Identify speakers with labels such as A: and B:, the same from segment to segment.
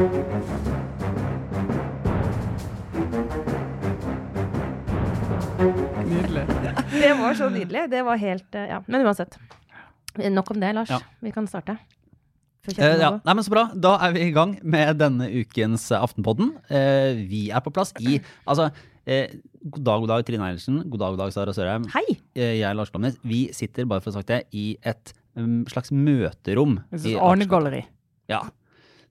A: Nydelig.
B: Det var så nydelig. Det var helt eh, Ja. Men uansett. Nok om det, Lars.
C: Ja.
B: Vi kan starte.
C: Eh, ja, nei, men Så bra. Da er vi i gang med denne ukens eh, Aftenpodden. Eh, vi er på plass i Altså, eh, god dag, god dag, Trine Eilertsen. God dag, god dag, Sara Sørheim.
B: Hei!
C: Eh, jeg er Lars Glomnes. Vi sitter, bare for å ha sagt det, i et um, slags møterom.
A: Et slags Arne-galleri.
C: Ja.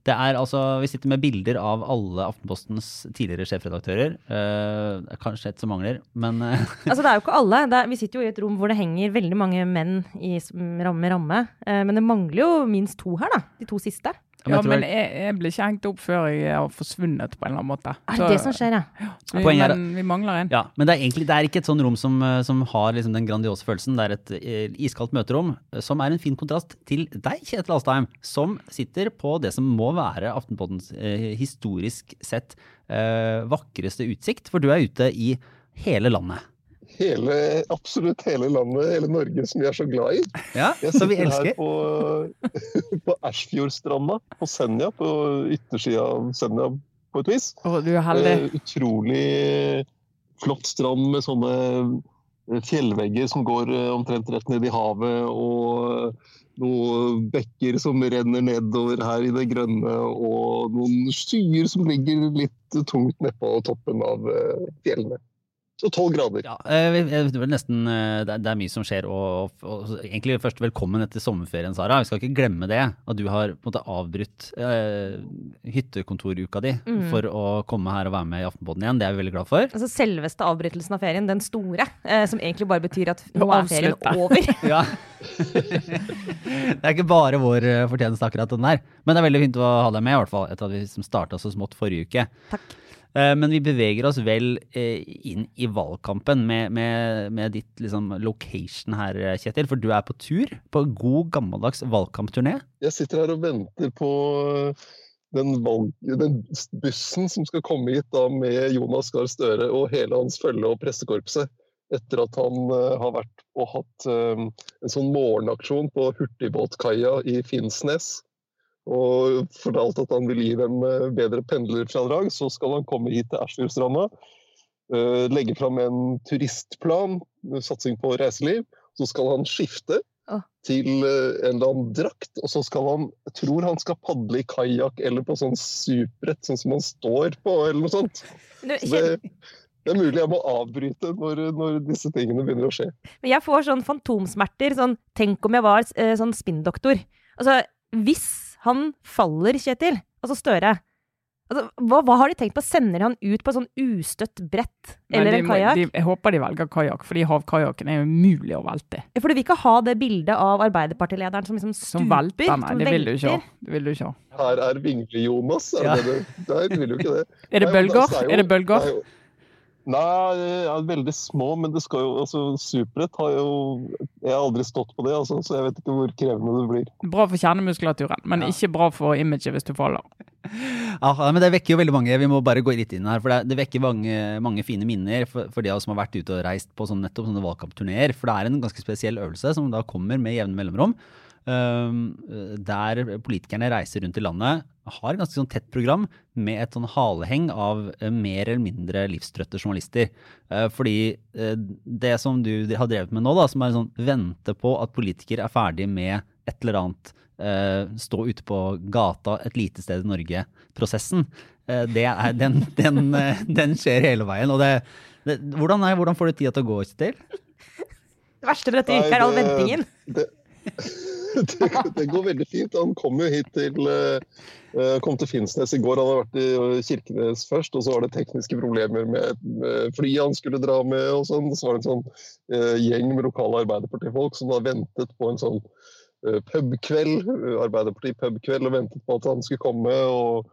C: Det er altså, Vi sitter med bilder av alle Aftenpostens tidligere sjefredaktører. Uh, er kanskje et som mangler, men uh.
B: Altså, det er jo ikke alle. Er, vi sitter jo i et rom hvor det henger veldig mange menn i ramme ramme. Uh, men det mangler jo minst to her, da. De to siste.
A: Ja, men jeg, jeg blir ikke hengt opp før jeg har forsvunnet på en eller annen måte.
B: Er det det som skjer, ja?
A: Så vi, men vi mangler en.
C: Ja, men det er egentlig det er ikke et sånn rom som, eh, som har liksom den grandiose følelsen. Det er et eh, iskaldt møterom, eh, som er en fin kontrast til deg, Kjetil Alstheim, som sitter på det som må være Aftenpoddens eh, historisk sett eh, vakreste utsikt, for du er ute i hele landet.
D: Hele, absolutt hele landet, hele Norge, som vi er så glad i.
C: Ja,
D: Jeg
C: elsker. vi
D: sitter her på, på Ersfjordstranda på Senja, på yttersida av Senja på et vis.
A: Er heldig.
D: Eh, utrolig flott strand med sånne eh, fjellvegger som går eh, omtrent rett ned i havet, og noen bekker som renner nedover her i det grønne, og noen skyer som ligger litt tungt nedpå toppen av fjellene. Så tolv grader.
C: Ja, eh, jeg tror vel nesten eh, det er, det er mye som skjer, og, og, og egentlig først velkommen etter sommerferien, Sara. Vi skal ikke glemme det, at du har på en måte avbrutt eh, hyttekontoruka di
B: mm.
C: for å komme her og være med i Aftenpodden igjen. Det er vi veldig glad for.
B: Altså Selveste avbrytelsen av ferien, den store, eh, som egentlig bare betyr at nå er ferien over.
C: Ja. det er ikke bare vår eh, fortjeneste, akkurat den der. Men det er veldig fint å ha deg med, i hvert fall, etter at vi liksom starta så smått forrige uke.
B: Takk.
C: Eh, Men vi beveger oss vel eh, inn i valgkampen med, med, med ditt liksom, location her, eh, Kjetil. For du er på tur på god gammeldags valgkampturné.
D: Jeg sitter her og venter på den, valg, den bussen som skal komme hit da med Jonas Gahr Støre og hele hans følge og pressekorpset. Etter at han eh, har vært og hatt eh, en sånn morgenaksjon på hurtigbåtkaia i Finnsnes. Og fortalt at han vil gi dem eh, bedre pendlerfradrag, så skal han komme hit til Ersfjordstranda. eh, legge fram en turistplan, satsing på reiseliv. Så skal han skifte til eh, en eller annen drakt, og så skal han Jeg tror han skal padle i kajakk eller på sånn superbrett, sånn som han står på, eller noe sånt. Så det, det er mulig jeg må avbryte når, når disse tingene begynner å skje.
B: Men jeg får sånn fantomsmerter. Sånn, tenk om jeg var eh, sånn spinndoktor. Altså, hvis han faller, Kjetil, altså Støre altså, hva, hva har de tenkt på? Sender han ut på et sånn ustøtt brett
A: Nei,
B: eller
A: de
B: en kajakk?
A: Jeg håper de velger kajakk, fordi havkajakken er umulig å velte.
B: For du vil ikke ha det bildet av Arbeiderpartilederen som liksom
A: Som velter. Nei,
B: som
A: det vil du. Det vil du ikke ha.
D: Her er Vingle-Jonas. Er
C: Ja.
D: det det? du- Nei, du vil jo ikke det.
A: Er det
D: Nei, men
A: bølger?
D: altså, jo-
A: Er det bølger?
D: Nei, jo- Nei, ja, veldig små, men det skal jo altså, Superett har jo Jeg har aldri stått på det, altså, så jeg vet ikke hvor krevende det blir.
A: Bra for kjernemuskulaturen, men
C: Ja.
A: ikke bra for imaget hvis du faller.
C: Ja, men det vekker jo veldig mange. Vi må bare gå litt inn her. For det, det vekker mange, mange fine minner for, for de av oss som har vært ute og reist på sånn, nettopp sånne valgkampturneer. For det er en ganske spesiell øvelse som da kommer med jevne mellomrom. Um, der politikerne reiser rundt i landet, har et ganske sånn tett program med et sånn haleheng av eh, mer eller mindre livstrøtte journalister. Eh, fordi eh, det som du har drevet med nå, da, som er sånn vente på at politikere er ferdig med et eller annet eh, stå ute på gata et lite sted i Norge-prosessen, eh, det er, den, den, den skjer hele veien. Og det, det, hvordan, er, hvordan får du tida til å gå til?
B: Det verste med dette yrket er all ventingen.
D: Det, det, det går veldig fint. Han kom jo hit til eh, eh, kom til Finnsnes i går. Han har vært i Kirkenes først, og så var det tekniske problemer med, flyet han skulle dra med. og sånn. Så var det en sånn eh, gjeng med lokale Arbeiderpartifolk som da ventet på en sånn pubkveld, Arbeiderparti-pubkveld, og ventet på at han skulle komme. og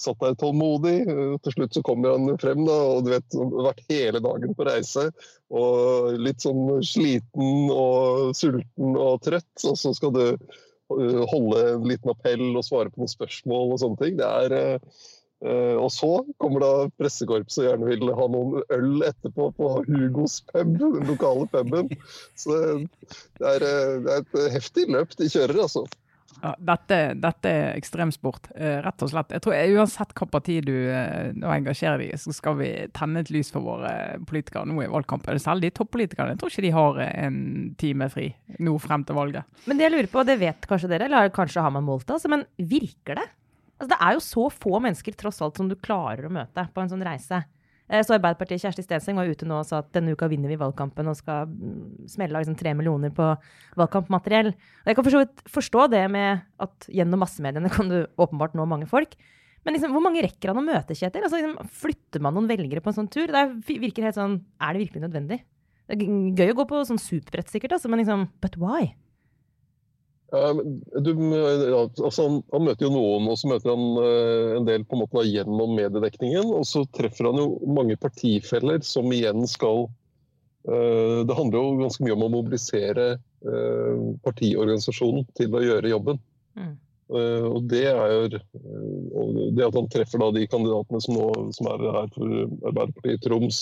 D: Satt der tålmodig. eh, Til slutt så kommer han frem, da, og du vet, vært hele dagen på reise. Og litt sånn sliten og sulten og trøtt, og så skal du øh, holde en liten appell og svare på noen spørsmål og sånne ting. Det er, øh, og så kommer da pressekorpset og gjerne vil ha noen øl etterpå på Hugos pub, den lokale puben. Så det, er, det er et heftig løp de kjører, altså.
A: Ja, dette, dette er ekstremsport, eh, rett og slett. Jeg tror eh, Uansett hva parti du eh, nå engasjerer deg i, så skal vi tenne et lys for våre politikere nå i valgkampen. Selv de toppolitikerne. Jeg tror ikke de har en time fri nå frem til valget.
B: Men det jeg lurer på, det vet kanskje dere, eller kanskje har man målt det, altså, men virker det? Altså, det er jo så få mennesker tross alt som du klarer å møte på en sånn reise. Eh, så Arbeiderpartiet Kjersti Stenseng var ute nå og sa at denne uka vinner vi valgkampen og skal mm, smelle av liksom tre millioner på valgkampmateriell. Og jeg kan for så vidt forstå det med at gjennom massemediene kan du åpenbart nå mange folk. Men liksom, hvor mange rekker han å møte, Kjetil? Altså, liksom, flytter man noen velgere på en sånn tur? Det virker helt sånn Er det virkelig nødvendig? Det er gøy å gå på sånn superbrett, sikkert, altså, men liksom But why?
D: Du, altså han, han, møter jo noen, og så møter han uh, en del på en måte gjennom mediedekningen. Og så treffer han jo mange partifeller som igjen skal uh, Det handler jo ganske mye om å mobilisere uh, partiorganisasjonen til å gjøre jobben. Mm. og det er jo Det at han treffer da de kandidatene som, nå, som er her for Arbeiderpartiet i Troms,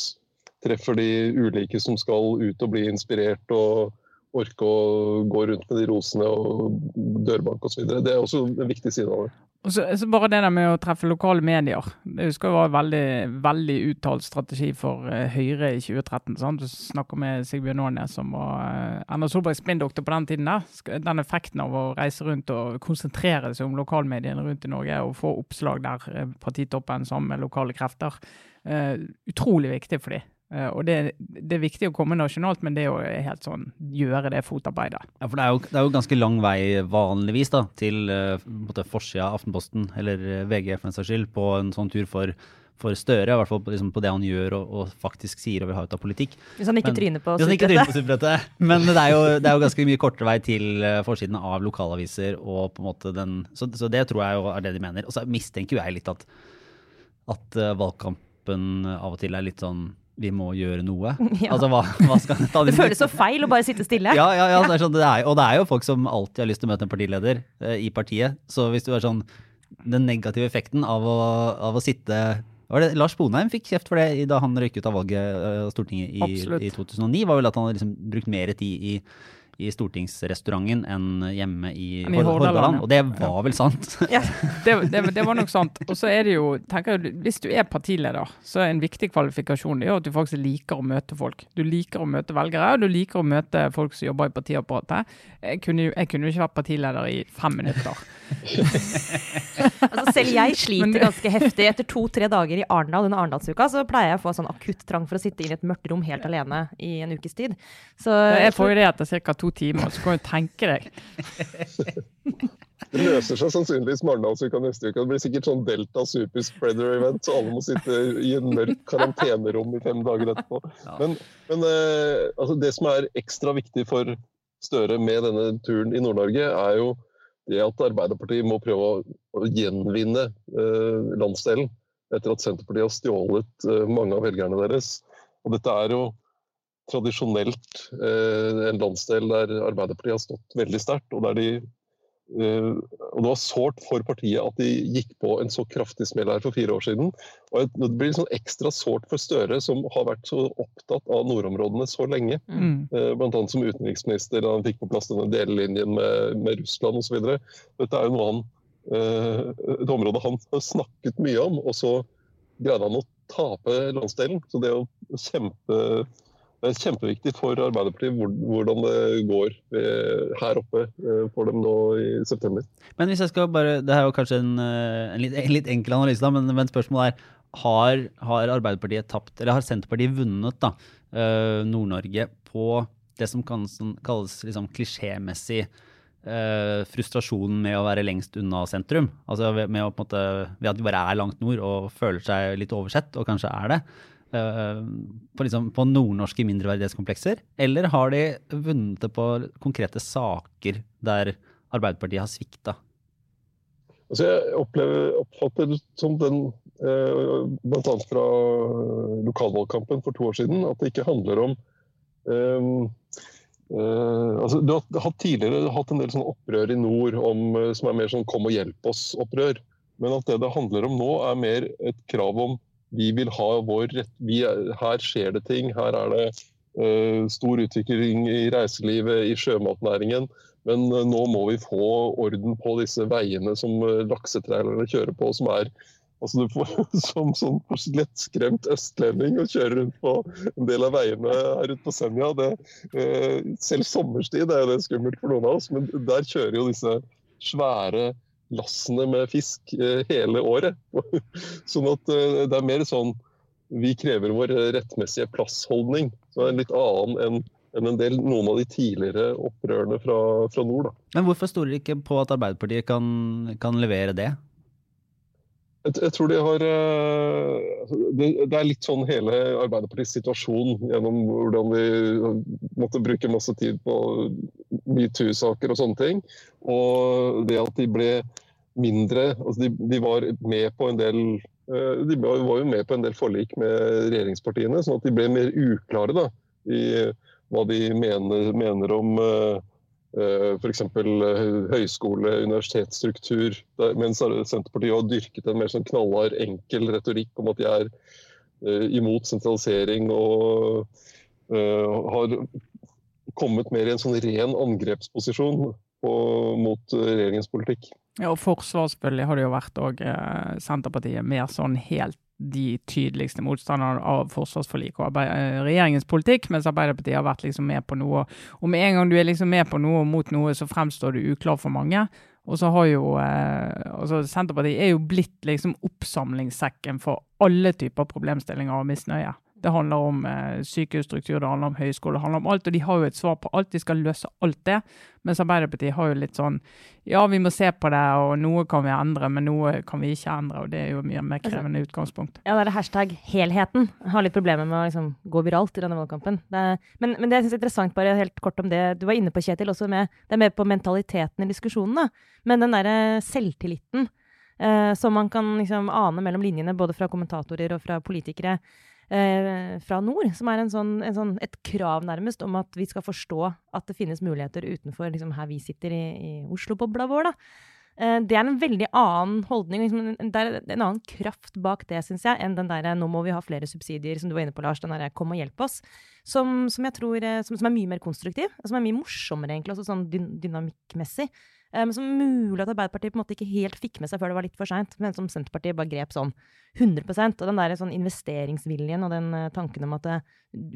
D: treffer de ulike som skal ut og bli inspirert og orke å gå rundt med de rosene og dørbank osv. Det er også en viktig side av det.
A: Og så, så Bare det der med å treffe lokale medier. Det husker jeg var en veldig, veldig uttalt strategi for uh, Høyre i 2013. Sant? Du snakker med Sigbjørn Aanes, som var uh, Erna Solbergs spinndoktor på den tiden. der. Den effekten av å reise rundt og konsentrere seg om lokalmediene rundt i Norge og få oppslag der uh, partitoppen sammen med lokale krefter. Utrolig viktig for dem. Uh, og det, det, er viktig å komme nasjonalt, men det å helt sånn, gjøre det fotarbeidet.
C: Ja, for det er, jo, det er jo ganske lang vei vanligvis da, til uh, forsida av Aftenposten, eller uh, VG for en saks skyld, på en sånn tur for, for Støre. I hvert fall på, liksom, på det han gjør og, og, faktisk sier og vil ha ut av politikk.
B: Hvis han ikke men, tryner på
C: superbrettet. Men det er, jo, det er, jo, ganske mye kortere vei til uh, forsiden av lokalaviser. og på en måte den, så, så, det tror jeg jo er det de mener. Og så mistenker jo jeg litt at, at valgkampen av og til er litt sånn vi må gjøre noe. Ja. Altså, hva, hva skal
B: ta Det føles så feil å bare sitte stille.
C: Ja, ja, ja det sånn, det er, og det er jo folk som alltid har lyst til å møte en partileder eh, i partiet. Så hvis du er sånn Den negative effekten av å, av å sitte var det, Lars Bonheim fikk kjeft for det da han røyk ut av valget av uh, Stortinget i, i, 2009. var vel at han hadde liksom brukt mer tid i i stortingsrestauranten enn hjemme i, I Hordaland. Og det var vel sant?
A: Ja, det, det, det, var nok sant. Og så er det jo, tenker jeg, Hvis du er partileder, så er en viktig kvalifikasjon det er at du faktisk liker å møte folk. Du liker å møte velgere, og du liker å møte folk som jobber i partiapparatet. Jeg kunne, jeg kunne jo ikke vært partileder i fem minutter.
B: altså selv jeg sliter ganske heftig. Etter to-tre dager i Arendal under Arendalsuka så pleier jeg å få sånn akutt trang for å sitte i et mørkt rom helt alene i en ukes tid.
A: Så, jeg får jo det etter ca. to timer, så kan du tenke deg.
D: Det løser seg sannsynligvis Marendalsuka neste uke. Det blir sikkert sånn Delta super spreader event, så alle må sitte i en mørk karantenerom i fem dager etterpå. Men, men eh, altså det som er ekstra viktig for Støre med denne turen i Nord-Norge, er jo det at Arbeiderpartiet må prøve å, å gjenvinne eh, landsdelen etter at Senterpartiet har stjålet eh, mange av velgerne deres. Og dette er jo tradisjonelt eh, en landsdel der Arbeiderpartiet har stått veldig sterkt, og de Uh, og Det var sårt for partiet at de gikk på en så kraftig smell her for fire år siden. Og Det blir sånn ekstra sårt for Støre, som har vært så opptatt av nordområdene så lenge. Mm. Uh, Bl.a. som utenriksminister, da han fikk på plass denne delelinjen med, med Russland osv. Dette er jo noe han, et område han har snakket mye om, og så greide han å tape landsdelen. Så det å kjempe det er kjempeviktig for Arbeiderpartiet hvordan det går her oppe eh, for dem nå i september.
C: Men hvis jeg skal bare, Det er jo kanskje en, eh, en, litt, en litt, enkel analyse, da, men, men spørsmålet er har, har, Arbeiderpartiet tapt, eller har Senterpartiet vunnet da, eh, Nord-Norge på det som kan, kalles liksom, klisjémessig eh, frustrasjonen med å være lengst unna sentrum? Altså ved, med å, på en måte, ved at de bare er langt nord og føler seg litt oversett, og kanskje er det. Eh, på, liksom, på nordnorske mindreverdighetskomplekser? Eller har de vunnet det på konkrete saker der Arbeiderpartiet har svikta?
D: Altså jeg opplever, oppfatter som den, eh, bl.a. fra lokalvalgkampen for to år siden, at det ikke handler om um, uh, altså Du har tidligere hatt en del sånn opprør i nord om, som er mer sånn 'kom og hjelp oss'-opprør. Men at det det handler om nå, er mer et krav om vi vil ha vår rett. Vi, her skjer det ting. Her er det uh, stor utvikling i reiselivet, i sjømatnæringen. Men uh, nå må vi få orden på disse veiene som uh, laksetrailerne kjører på, som er Altså Du får som sånn lettskremt østlending og kjøre rundt på en del av veiene her ute på Senja. Det, selv sommerstid er det skummelt for noen av oss, men der kjører jo disse svære lassene med fisk eh, hele året. Sånn at eh, det er mer sånn vi krever vår rettmessige plassholdning. Så det er litt annen enn enn en del, noen av de tidligere opprørene fra, fra nord. Da.
C: Men hvorfor stoler dere ikke på at Arbeiderpartiet kan, kan levere det?
D: Jeg, tror de har altså, det, er litt sånn hele Arbeiderpartiets situasjon gjennom hvordan de måtte bruke masse tid på metoo-saker og sånne ting. Og det at de ble mindre altså de, de var med på en del eh, de var jo med på en del forlik med regjeringspartiene, sånn at de ble mer uklare da, i hva de mener, mener om uh, f.eks. høyskole, universitetsstruktur. Mens Senterpartiet har dyrket en mer sånn knallhard, enkel retorikk om at de er uh, imot sentralisering og har kommet mer i en sånn ren angrepsposisjon mot regjeringens politikk.
A: Ja, og forsvar har det jo vært òg Senterpartiet mer sånn helt de tydeligste motstanderne av forsvarsforliket og eh, regjeringens politikk, mens Arbeiderpartiet har vært liksom med på noe. Og med en gang du er liksom med på noe og mot noe, så fremstår du uklar for mange. Og så har jo eh, altså Senterpartiet er jo blitt liksom oppsamlingssekken for alle typer problemstillinger og misnøye. Det handler om eh, sykehusstruktur, det handler om høyskole, det handler om alt. Og de har jo et svar på alt, de skal løse alt det. Mens Arbeiderpartiet har jo litt sånn ja, vi må se på det, og noe kan vi endre, men noe kan vi ikke endre. Og det er jo mye mer altså, krevende utgangspunkt.
B: Ja, det er hashtag helheten. Jeg har litt problemer med å liksom, gå viralt i denne valgkampen. Det er, men, men, det jeg syns er interessant, bare helt kort om det du var inne på, Kjetil, også med, det er mer på mentaliteten i diskusjonen. da. Men den derre selvtilliten eh, som man kan liksom ane mellom linjene, både fra kommentatorer og fra politikere eh, fra nord, som er en sånn, en sånn, et krav nærmest om at vi skal forstå at det finnes muligheter utenfor liksom, her vi sitter i, i Oslo-bobla vår. Eh, det er en veldig annen holdning. Liksom, det er en annen kraft bak det, syns jeg, enn den derre 'nå må vi ha flere subsidier', som du var inne på, Lars. Den derre 'kom og hjelp oss'. Som, som jeg tror, eh, som, som, er mye mer konstruktiv. Som er mye morsommere, egentlig, også sånn dynamikkmessig. Eh, men som mulig at Arbeiderpartiet på en måte ikke helt fikk med seg før det var litt for seint, men som Senterpartiet bare grep sånn 100% Og den der sånn investeringsviljen og den uh, tanken om at uh,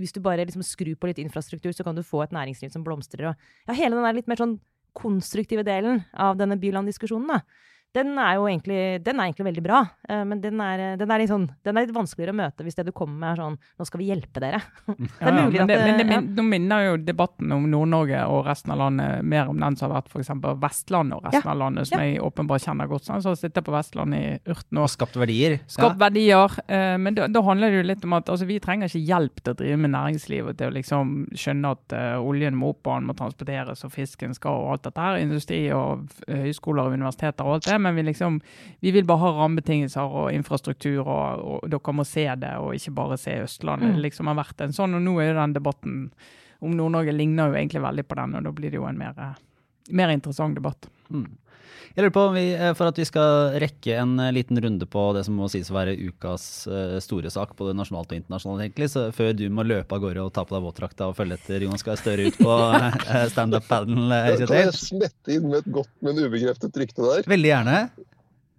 B: hvis du bare liksom skrur på litt infrastruktur, så kan du få et næringsliv som blomstrer. Og, ja, hele den der litt mer sånn konstruktive delen av denne Byland-diskusjonen, da den er jo egentlig, den er egentlig veldig bra. Uh, men den er, den, er sånn, den er, litt vanskeligere å møte hvis det du kommer med er sånn Nå skal vi hjelpe dere.
A: det er mulig ja, men det, at men det, ja. Nå minner jo debatten om Nord-Norge og resten av landet mer om den som har vært f.eks. Vestlandet og resten ja. av landet, som jeg åpenbart kjenner godt. Sånn, så sitter på Vestlandet i urten
C: og skapt verdier.
A: Skapt verdier. Uh, men da, da, handler det jo litt om at altså, vi trenger ikke hjelp til å drive med næringslivet til å liksom skjønne at uh, oljen må opp og den må transporteres og fisken skal og alt dette her. Industri og høyskoler og universiteter og alt det. Men vi liksom vi vil bare ha rammebetingelser og infrastruktur, og, og, dere må se det, og ikke bare se Østlandet. Mm. liksom har vært en sånn, og Nå er jo den debatten om Nord-Norge ligner jo egentlig veldig på den, og da blir det jo en mer, mer interessant debatt. Mm.
C: Jeg lurer på om vi, eh, For at vi skal rekke en eh, liten runde på det som må sies å være ukas eh, store sak, både nasjonalt og internasjonalt, egentlig, så før du må løpe av gårde og ta på deg våtdrakta og følge etter Jonas Gahr Støre ut på standup-padelen,
D: Kjetil? Kan jeg smette inn med et godt, men ubekreftet rykte der?
C: Veldig gjerne.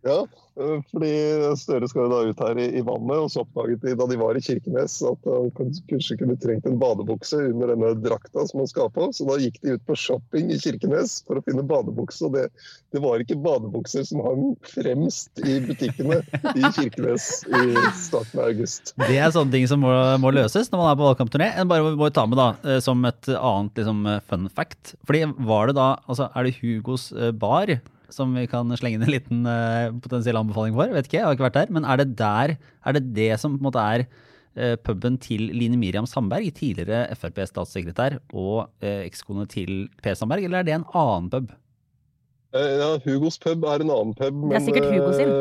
D: Ja, Eh, fordi Støre skal jo da ut her i, i, vannet, og så oppdaget de da de var i Kirkenes at han kanskje kunne trengt en badebukse under denne drakta som han skal på. Så da gikk de ut på shopping i Kirkenes for å finne badebukse. Og det, det var ikke badebukser som hang fremst i butikkene i Kirkenes i starten av august.
C: Det er sånne ting som må, må løses når man er på valgkampturné. En bare må ta med da, eh, som et annet liksom, fun fact. Fordi var det da, altså Er det Hugos eh, bar som vi kan slenge inn en liten uh, potensiell anbefaling for. Vet ikke, jeg har ikke vært der. Men er det der, er det det som på en måte er uh, puben til Line Miriam Sandberg, tidligere Frp-statssekretær, og uh, ekskone til Per Sandberg, eller er det en annen pub?
D: Ja, Hugos pub er en annen pub.
B: Men det er sikkert Hugo sin.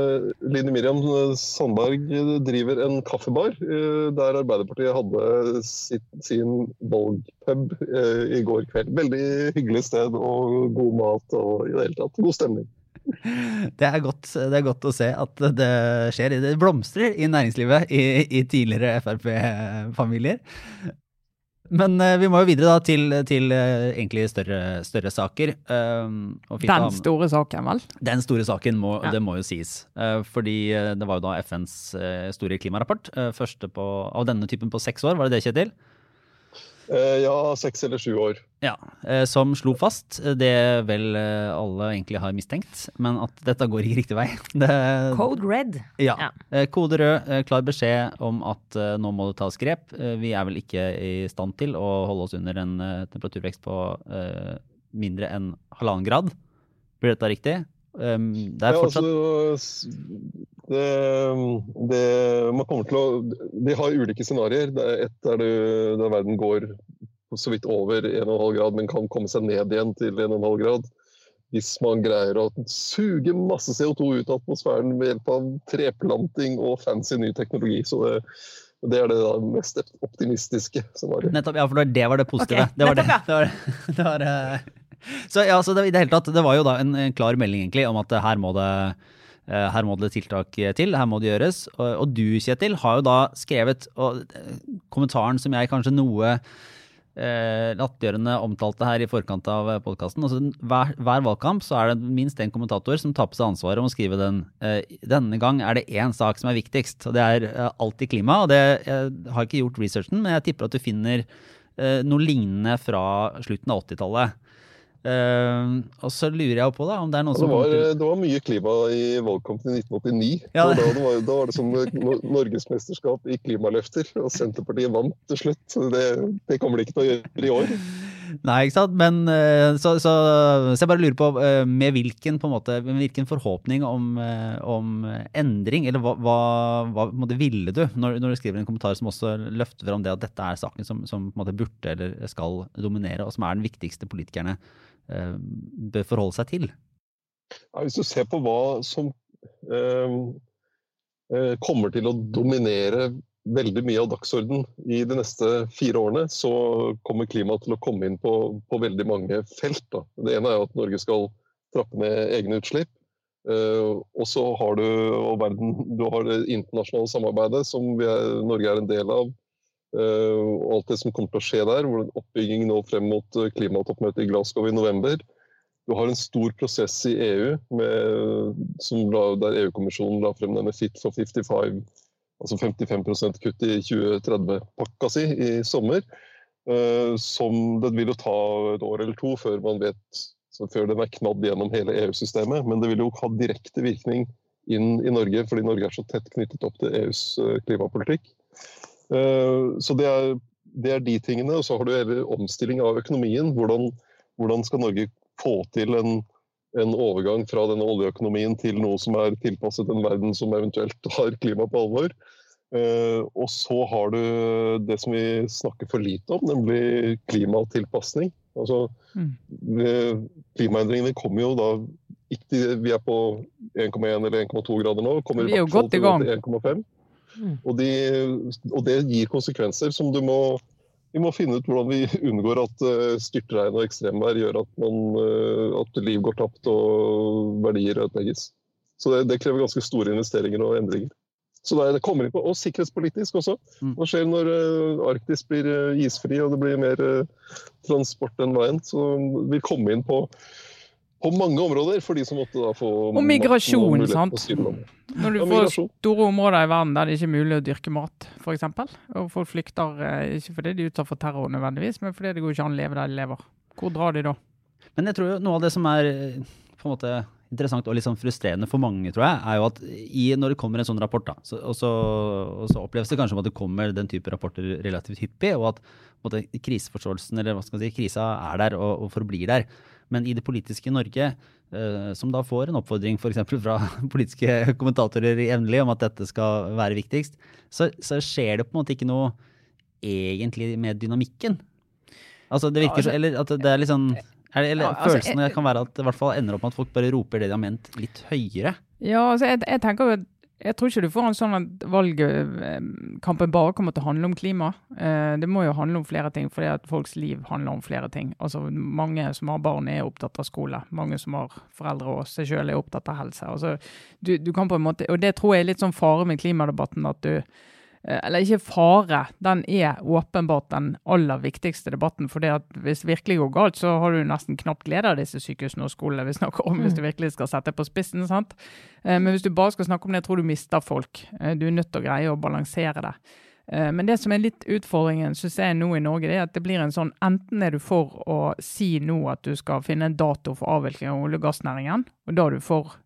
D: Line Miriam Sandberg driver en kaffebar der Arbeiderpartiet hadde sitt, sin valgpub i går kveld. Veldig hyggelig sted og god mat og i det hele tatt god stemning.
C: Det er, godt, det er godt å se at det skjer. Det blomstrer i næringslivet i, i tidligere Frp-familier. Men uh, vi må jo videre da til, til uh, egentlig større, større saker. Uh,
A: Den store saken, vel?
C: Den store saken, må,
A: Ja.
C: det må jo sies. Eh, fordi det var jo da FNs store klimarapport. første på, av denne typen på seks år, var det det, Kjetil?
D: Eh, ja, seks eller sju år.
C: Ja. eh, Som slo fast eh, det vel alle egentlig har mistenkt, men at dette går ikke riktig vei. Det,
B: Code red.
C: ja.
B: Ja.
C: Kode rød, klar beskjed om at nå må det tas grep. Vi er vel ikke i stand til å holde oss under en temperaturvekst på mindre enn halvannen grad. Blir dette riktig? Um, Det er
D: Ja,
C: fortsatt
D: altså, det, det, man kommer til å De har ulike scenarioer. Det er det, der, verden går så vidt over 1,5 grad, men kan komme seg ned igjen til 1,5 grad. Hvis man greier å suge masse CO2 ut av atmosfæren ved hjelp av treplanting og fancy ny teknologi. Så det, det er det da mest optimistiske scenarioet.
C: Nettopp, ja, for det var- det positive.
B: Okay.
C: det var det.
B: Ja.
C: det, var, det, det var, så ja, så det, i det hele tatt, det var jo da en, en klar melding egentlig om at eh, her må det eh, her må det tiltak til, her må det gjøres. Og, du, Kjetil, har jo da skrevet og, eh, kommentaren som jeg kanskje noe eh, latterliggjørende omtalte her i forkant av podkasten. Altså, hver, hver valgkamp så er det minst én kommentator som tar på seg ansvaret om å skrive den. Eh, denne gang er det én sak som er viktigst, og det er eh, alltid klima. og det, Jeg har ikke gjort researchen, men jeg tipper at du finner eh, noe lignende fra slutten av 80-tallet. Eh, og så lurer jeg på da, om det er noen
D: Det
C: som
D: var,
C: til
D: det var mye klima i valgkampen i 1989.
C: Ja, det-
D: da, var, da var det som no- norgesmesterskap i klimaløfter, og Senterpartiet vant til slutt. Det, det kommer de ikke til å gjøre i år.
C: Nei, ikke sant? Men eh, så, så, så jeg bare lurer på eh, med hvilken, på måte, med hvilken forhåpning om, om endring, eller hva, hva, hva måte, ville du når, når du skriver en kommentar som også løfter fram det at dette er saken som, som måte burde eller skal dominere, og som er den viktigste politikerne bør forholde seg til?
D: Ja, hvis du ser på hva som eh, eh, kommer til å dominere veldig mye av dagsorden i de neste fire årene, så kommer klimaet til å komme inn på, på veldig mange felt. Da. Det ene er at Norge skal trappe ned egne utslipp. Eh, og så har du, og verden, du har det internasjonale samarbeidet som er, Norge er en del av. eh, og alt det som kommer til å skje der. hvor Oppbygging nå frem mot eh, klimatoppmøtet i Glasgow i november. Du har en stor prosess i EU med, la, der EU-kommisjonen la frem denne Fit for 55, altså 55% kutt i 2030-pakka si i sommer. Eh, som Det vil jo ta et år eller to før man vet før den er knadd gjennom hele EU-systemet. Men det vil jo ha direkte virkning inn i Norge, fordi Norge er så tett knyttet opp til EUs klimapolitikk. Eh, Så det er, det er de tingene. Og så har du hele omstilling av økonomien. Hvordan, hvordan skal Norge få til en, en overgang fra denne oljeøkonomien til noe som er tilpasset en verden som eventuelt har klima på alvor? Eh, og så har du det som vi snakker for lite om, nemlig klimatilpasning. Altså,
A: Mm.
D: klimaendringene kommer jo da ikke, Vi er på 1,1 eller 1,2 grader nå. Kommer
A: Vi er jo godt i gang.
D: til 1,5.
B: Mm.
D: Og, de, og det gir konsekvenser som du må vi må finne ut hvordan vi unngår at eh, styrtregn og ekstremvær gjør at, man, eh, at liv går tapt og verdier ødelegges. Så det, det krever ganske store investeringer og endringer. Så det, er- det kommer inn på, Og sikkerhetspolitisk også.
C: Mm.
D: Hva skjer når eh, Arktis blir isfri og det blir mer transport den veien? Så vi kommer inn på, på mange områder for de som måtte da få
A: Og migrasjon, sant? Når du
D: Ja,
A: får
D: migrasjon.
A: store områder i verden der det ikke er mulig å dyrke mat, f.eks. Og folk flykter eh, ikke fordi de er utsatt for terror nødvendigvis, men fordi det går ikke an å leve der de lever. Hvor drar de da?
C: Men jeg tror jo noe av det som er eh, på en måte interessant og litt sånn frustrerende for mange, tror jeg, er jo at i, når det kommer en sånn rapport, da, så, og, så, og så oppleves det kanskje som at det kommer den type rapporter relativt hyppig, og at på en måte, kriseforståelsen eller hva skal man si, krisa er der og, og forblir der. Men i det politiske Norge, eh, som da får en oppfordring f.eks. fra politiske kommentatorer jevnlig om at dette skal være viktigst, så, så skjer det på en måte ikke noe egentlig med dynamikken. Altså det virker
A: Ja, altså-
C: så, eller at det er litt sånn er det, eller,
A: Ja, altså,
C: Følelsen
A: jeg-
C: kan være at det i hvert fall ender opp med at folk bare roper det de har ment, litt høyere.
A: Ja, altså, jeg, jeg tenker jo at jeg tror ikke du får en sånn at valgkampen bare kommer til å handle om klima. Eh, det må jo handle om flere ting, fordi at folks liv handler om flere ting. Altså, Mange som har barn er opptatt av skole. Mange som har foreldre og seg sjøl er opptatt av helse. Altså, du, du kan på en måte, og det tror jeg er litt sånn fare med klimadebatten. at du eh, eller ikke fare, den er åpenbart den aller viktigste debatten. For hvis det virkelig går galt, så har du nesten knapt glede av disse sykehusene og skolene vi snakker om, hvis du virkelig skal sette på spissen. sant? Eh, men hvis du bare skal snakke om det, jeg tror du mister folk. Eh, du er nødt til å greie å balansere det. Men det som er litt utfordringen synes jeg nå i Norge, det er at det blir en sånn enten er du for å si nå at du skal finne en dato for avvikling av olje- og gassnæringen, og da er du for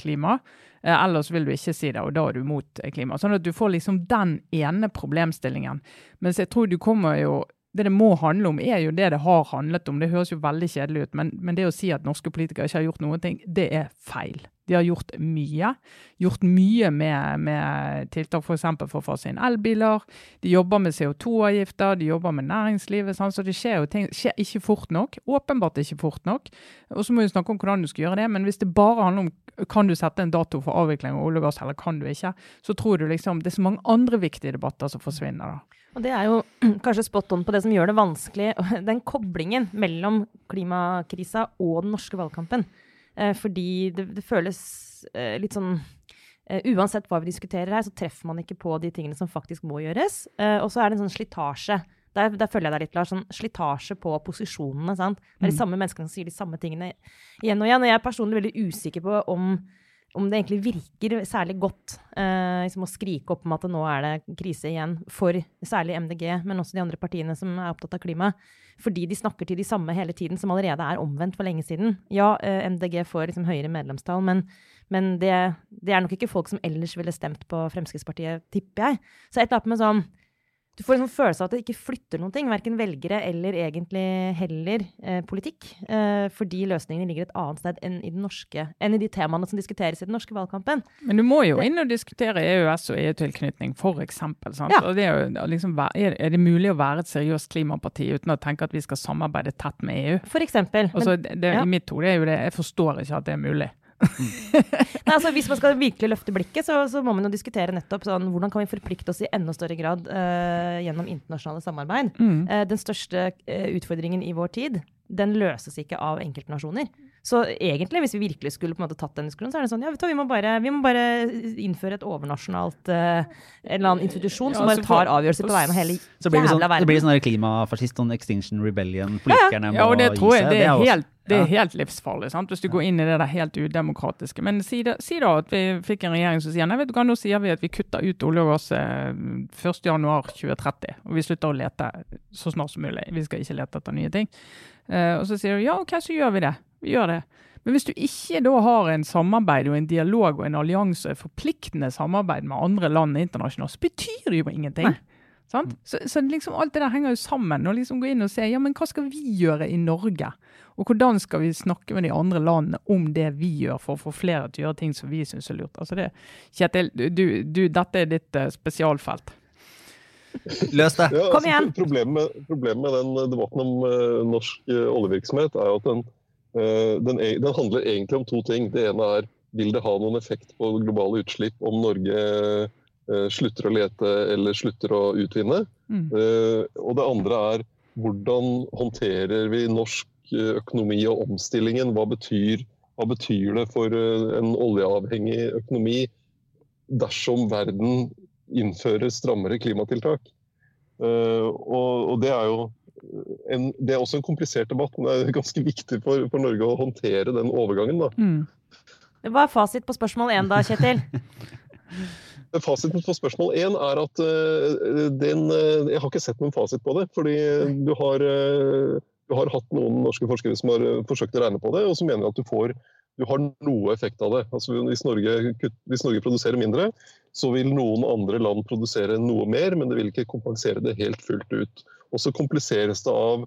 A: klima, Eh, ellers vil du ikke si det, og da er du mot eh, klima. Sånn at du får liksom den ene problemstillingen. Mens jeg tror du kommer jo det det må handle om, er jo det det har handlet om. Det høres jo veldig kjedelig ut, men, men det å si at norske politikere ikke har gjort noen ting, det er feil. De har gjort mye. Gjort mye med, med tiltak f.eks. for, å fase inn elbiler. De jobber med CO2-avgifter, de jobber med næringslivet. Sånn, så det skjer jo ting skjer ikke fort nok. Åpenbart ikke fort nok. Og så må vi snakke om hvordan du skal gjøre det. Men hvis det bare handler om kan du sette en dato for avvikling av olje og gass, eller kan du ikke, så tror du liksom det er så mange andre viktige debatter som forsvinner. da.
B: Og det er jo kanskje spot on på det som gjør det vanskelig, den koblingen mellom klimakrisa og den norske valgkampen. Eh, fordi det, det føles eh, litt sånn eh, Uansett hva vi diskuterer her, så treffer man ikke på de tingene som faktisk må gjøres. Og så er det en sånn slitasje. Der, der, følger jeg deg litt, Lars. Sånn slitasje på posisjonene. sant? Det er de mm. samme menneskene som sier de samme tingene igjen og igjen. Og jeg er personlig veldig usikker på om om det egentlig virker særlig godt eh, liksom å skrike opp om at nå er det krise igjen, for særlig MDG, men også de andre partiene som er opptatt av klima. Fordi de snakker til de samme hele tiden, som allerede er omvendt for lenge siden. Ja, eh, MDG får liksom høyere medlemstall, men, men det, det, er nok ikke folk som ellers ville stemt på Fremskrittspartiet, tipper jeg. Så et eller annet med sånn du får en sånn følelse av at det ikke flytter noen ting, verken velgere eller egentlig heller eh, politikk. Eh, fordi løsningene ligger et annet sted enn i, den norske, enn i de temaene som diskuteres i den norske valgkampen.
A: Men du må jo inn og diskutere EØS og EU-tilknytning, f.eks. Ja. Det er, liksom, er, det mulig å være et seriøst klimaparti uten å tenke at vi skal samarbeide tett med EU?
B: For eksempel.
A: Altså, det, det, ja. I mitt hode er jo det, jeg forstår ikke at det er mulig.
B: Nei, altså, hvis man skal virkelig løfte blikket, så, så, må man jo diskutere nettopp sånn, hvordan kan vi forplikte oss i enda større grad uh, gjennom internasjonale samarbeid. Mm. Uh, den største uh, utfordringen i vår tid den løses ikke av enkeltnasjoner. Så egentlig, hvis vi virkelig skulle på en måte tatt den diskusjonen, så er det sånn ja, vet du, vi, må bare, vi må bare innføre et overnasjonalt uh, en eller annen institusjon som bare tar avgjørelser på vegne av hele
C: så blir det sånn, verden. Det blir sånn klimafascist, sånn Extinction Rebellion, politikerne
A: ja, ja. ja, og det tror jeg, det er, helt, det er helt livsfarlig, sant? hvis du går inn i det der helt udemokratiske. Men si da, si da at vi fikk en regjering som sier nei, vet du hva, nå sier vi at vi kutter ut olje og gass 1.1.2030, eh, og vi slutter å lete så snart som mulig. Vi skal ikke lete etter nye ting. Uh, og så sier du ja, OK, så gjør vi det. Vi gjør det. Men hvis du ikke da har en samarbeid og en dialog og en allianse, forpliktende samarbeid med andre land internasjonalt, så betyr det jo ingenting. Mm. Så, så, liksom alt det der henger jo sammen. Og liksom gå inn og se ja, men hva skal vi gjøre i Norge? Og hvordan skal vi snakke med de andre landene om det vi gjør for å få flere til å gjøre ting som vi syns er lurt? Altså det, Kjetil, du, du, dette er ditt uh, spesialfelt.
C: Løs det.
D: Ja, Kom igjen. Altså, problemet, med, problemet, med, den debatten om uh, norsk uh, oljevirksomhet er at den, uh, den, e, den, handler egentlig om to ting. Det ene er vil det ha noen effekt på globale utslipp om Norge slutter å lete eller slutter å utvinne. Mm. og det andre er hvordan håndterer vi norsk økonomi og omstillingen? Hva betyr, hva betyr det for en oljeavhengig økonomi dersom verden innføre strammere klimatiltak. Uh, og, og, det er jo en, det er også en komplisert debatt, men det er ganske viktig for, for Norge å håndtere den overgangen. Da.
B: Mm. Hva er fasit på spørsmål én da, Kjetil?
D: Fasiten på spørsmål én er at uh, den, uh, Jeg har ikke sett noen fasit på det. Fordi du har, du har hatt noen norske forskere som har forsøkt å regne på det, og som mener at du får du har noe effekt av det. Altså hvis, Norge, hvis, Norge, produserer mindre, så vil noen andre land produsere noe mer, men det vil ikke kompensere det helt fullt ut. Og så kompliseres det av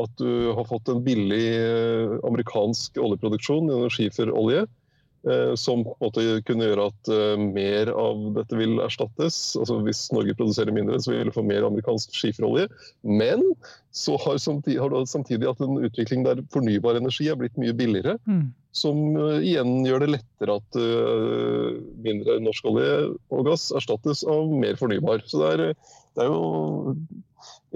D: at du har fått en billig eh, amerikansk oljeproduksjon, energifer olje, Eh, som på en måte kunne gjøre at uh, mer av dette vil erstattes. Altså Hvis Norge produserer mindre, så vil vi få mer amerikansk skiferolje. Men så har, samtidig, har du samtidig hatt en utvikling der fornybar energi er blitt mye billigere. Mm. Som uh, igjen gjør det lettere at uh, mindre norsk olje og gass erstattes av mer fornybar. Så det er, det er jo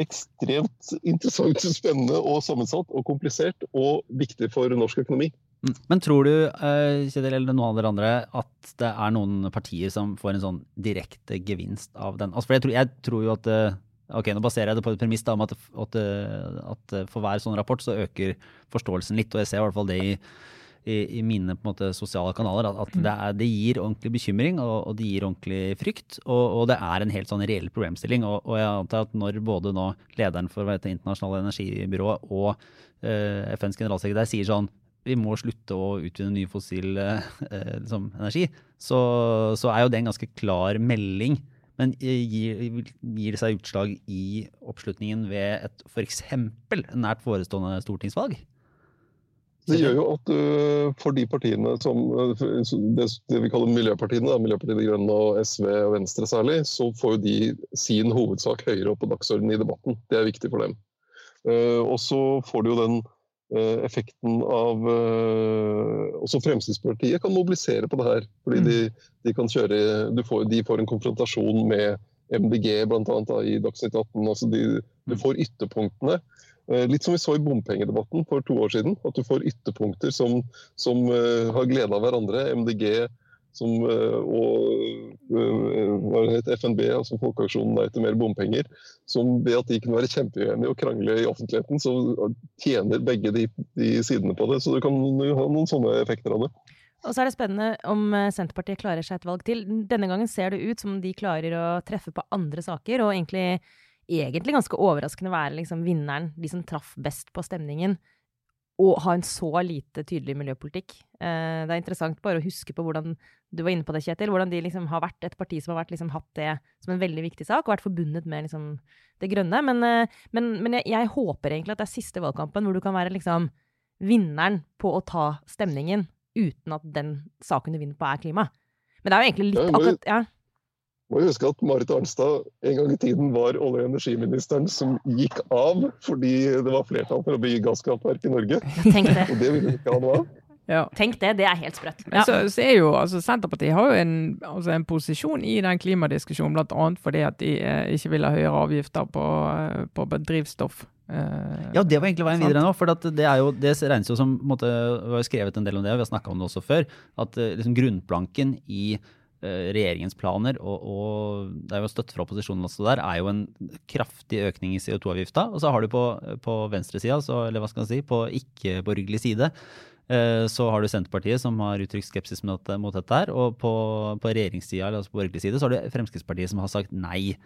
D: ekstremt interessant, spennende og sammensatt og komplisert og viktig for norsk økonomi.
C: Mm. Men tror du eh, Kjetil, eller noen av dere andre, at det er noen partier som får en sånn direkte gevinst av den? Altså, for jeg tror, jeg tror jo at eh, Ok, nå baserer jeg det på et premiss da, om at, at, at, for hver sånn rapport så øker forståelsen litt. Og jeg ser i hvert fall det i, i, i mine måte, sosiale kanaler, at, det, er, det, gir ordentlig bekymring og, og, det gir ordentlig frykt. Og, og, det er en helt sånn reell problemstilling. Og, og, jeg antar at når både nå lederen for Det internasjonale energibyrået og eh, FNs generalsekretær sier sånn vi må slutte å utvinne ny fossil eh, liksom, energi, så, så er jo det en ganske klar melding men gir, gir det seg utslag i oppslutningen ved et f.eks. nært forestående stortingsvalg?
D: Det gjør jo at du for de partiene som uh, det, vi kaller miljøpartiene, Miljøpartiet De Grønne og SV og Venstre særlig, så får jo de sin hovedsak høyere opp på dagsordenen i debatten. Det er viktig for dem. Uh, og så får du jo den Eh, effekten av eh, Også Fremskrittspartiet kan mobilisere på det her. fordi mm. de, de, kan kjøre får, de får en konfrontasjon med MDG bl.a. i Dagsnytt 18. altså de, Du mm. får ytterpunktene. Eh, litt som vi så i bompengedebatten for to år siden. At du får ytterpunkter som, som har glede av hverandre. MDG, som, eh, og eh, det FNB, altså Folkeaksjonen Nei til mer bompenger, som ved at de kunne være kjempeuenige og krangle i offentligheten, så tjener begge de, de sidene på det. Så det kan ha noen sånne effekter av det.
B: Og så er det spennende om eh, Senterpartiet klarer seg et valg til. Denne gangen ser det ut som de klarer å treffe på andre saker, og egentlig, egentlig ganske overraskende være liksom vinneren, de som traff best på stemningen og ha en så lite tydelig miljøpolitikk. Eh, det er interessant bare å huske på hvordan du var inne på det, Kjetil, hvordan de liksom har vært et parti som har vært, liksom, hatt det som en veldig viktig sak, og vært forbundet med liksom, det grønne. Men, eh, men, men jeg, jeg, håper egentlig at det er siste valgkampen hvor du kan være liksom, vinneren på å ta stemningen uten at den saken du vinner på, er klima. Men det er jo egentlig litt akkurat ja.
D: Må huske at Marit Arnstad en gang i tiden var olje- og energiministeren som gikk av fordi det var flertall for å bygge gasskraftverk i Norge.
B: Tenk det.
D: og det ville hun ikke ha noe av.
B: Ja. Tenk det, det er helt sprøtt.
A: Ja. Så, så, er jo, altså Senterpartiet har jo en, altså en posisjon i den klimadiskusjonen, bl.a. fordi at de eh, ikke vil ha høyere avgifter på, eh, på drivstoff.
C: Eh, ja, det var egentlig veien videre nå. For det, er jo, det regnes jo som måtte, Vi har skrevet en del om det, og vi har snakka om det også før. At eh, liksom, grunnplanken i regjeringens planer, og, og, det er jo støtte fra opposisjonen også der, er jo en kraftig økning i CO2-avgifta. Og så har du på, på venstresida, eller hva skal man si, på ikke-borgerlig side, eh, så har du Senterpartiet som har uttrykt skepsis mot, dette her. Og på, på regjeringssida, altså på borgerlig side, så har du Fremskrittspartiet som har sagt nei.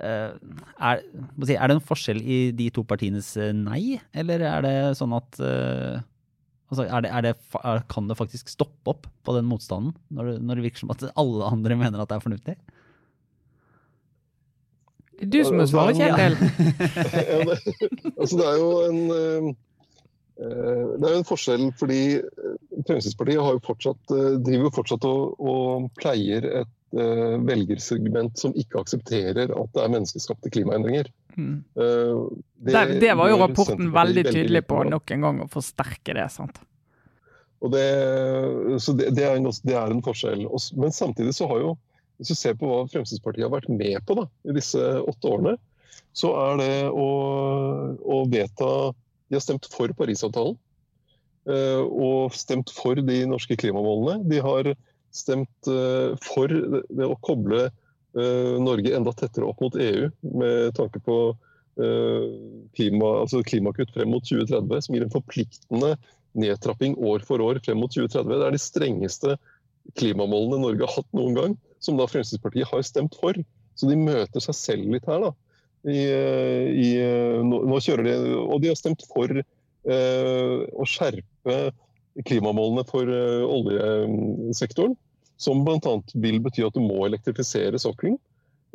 C: Eh, er, er, det en forskjell i de to partienes nei, eller er det sånn at Altså, er det, er det, er, kan det faktisk stoppe opp på den motstanden, når det, når det, virker som at alle andre mener at det er fornuftig?
A: Du som må svare, Kjetil.
D: altså, det er jo en uh, det er jo en forskjell, fordi Fremskrittspartiet har jo fortsatt, driver jo fortsatt og, og pleier et velgersegment som ikke aksepterer at det er menneskeskapte klimaendringer. Mm.
A: Uh, det, det, det, var jo rapporten veldig tydelig på nok en gang, å forsterke det. sant?
D: Det, så det, det, er en, det, er en, forskjell. Men samtidig så har jo, hvis du ser på hva Fremskrittspartiet har vært med på da, i disse åtte årene, så er det å, å vedta De har stemt for Parisavtalen. Uh, og stemt for de norske klimamålene. De har stemt uh, for det, å koble Norge enda tettere opp mot EU med tanke på klima, altså klimakutt frem mot 2030, som gir en forpliktende nedtrapping år for år frem mot 2030. Det er de strengeste klimamålene Norge har hatt noen gang, som da Fremskrittspartiet har stemt for. Så de møter seg selv litt her, da. I, i, nå, nå, kjører de, Og de har stemt for eh, å skjerpe klimamålene for eh, oljesektoren. Som bl.a. vil bety at du må elektrifisere sokkelen.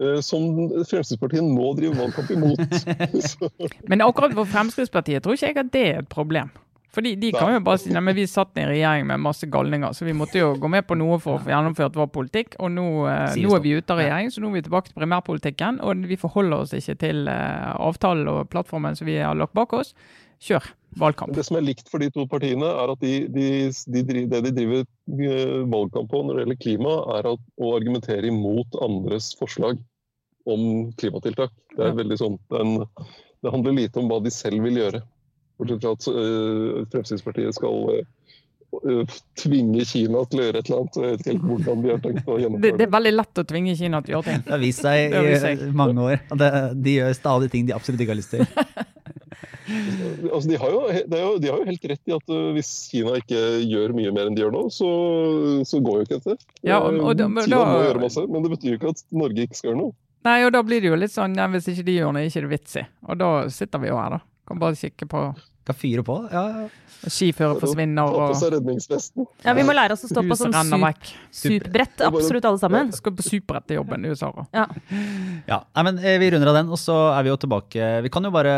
D: Eh, som Fremskrittspartiet nå driver valgkamp imot.
A: Men akkurat for Fremskrittspartiet tror ikke jeg at det er et problem. Fordi de kan jo bare si at vi satt i regjering med masse galninger, så vi måtte jo gå med på noe for å få gjennomført vår politikk. Og nå, eh, nå er vi ute av regjering, så nå er vi tilbake til primærpolitikken. Og vi forholder oss ikke til eh, avtalen og plattformen som vi har lagt bak oss. Kjør valgkamp.
D: Det som er likt for de to partiene, er at de, de, de, det de driver eh, valgkamp på når det gjelder klima, er at, å argumentere imot andres forslag om klimatiltak. Det er veldig sånn, den, det handler lite om hva de selv vil gjøre. Bortsett fra at uh, Fremskrittspartiet skal øh, tvinge Kina til å gjøre et eller annet. Jeg vet ikke helt hvordan de har tenkt å
A: Det,
D: gjennomføre
A: det er veldig lett å tvinge Kina til å gjøre ting.
C: Det har vist seg
A: Det
C: i mange år. de gjør stadig ting de absolutt ikke har lyst til.
D: Altså, de, har jo, de, har jo, de har jo helt rett i at øh, hvis Kina ikke gjør mye mer enn de gjør nå, så, så går jo ikke dette.
A: Ja, og- og da-
D: Eh, Kina må gjøre masse, men det betyr jo ikke at Norge ikke skal gjøre noe.
A: Nei, og da blir det jo litt sånn ja, hvis ikke de gjør noe, ikke er det vits i. Og da sitter vi jo her, da. Kan bare kikke på
C: Kan fyre på. Ja,
A: skifører forsvinner
D: Ta på
A: og
D: seg redningsvesten.
B: Ja, vi må lære oss å stå på sånn sup, superbrett, absolutt alle sammen.
A: Skal på superettejobben i USA.
B: Ja.
C: Ja, nei, men eh, Vi runder av den, og så er vi jo tilbake. Vi kan jo bare,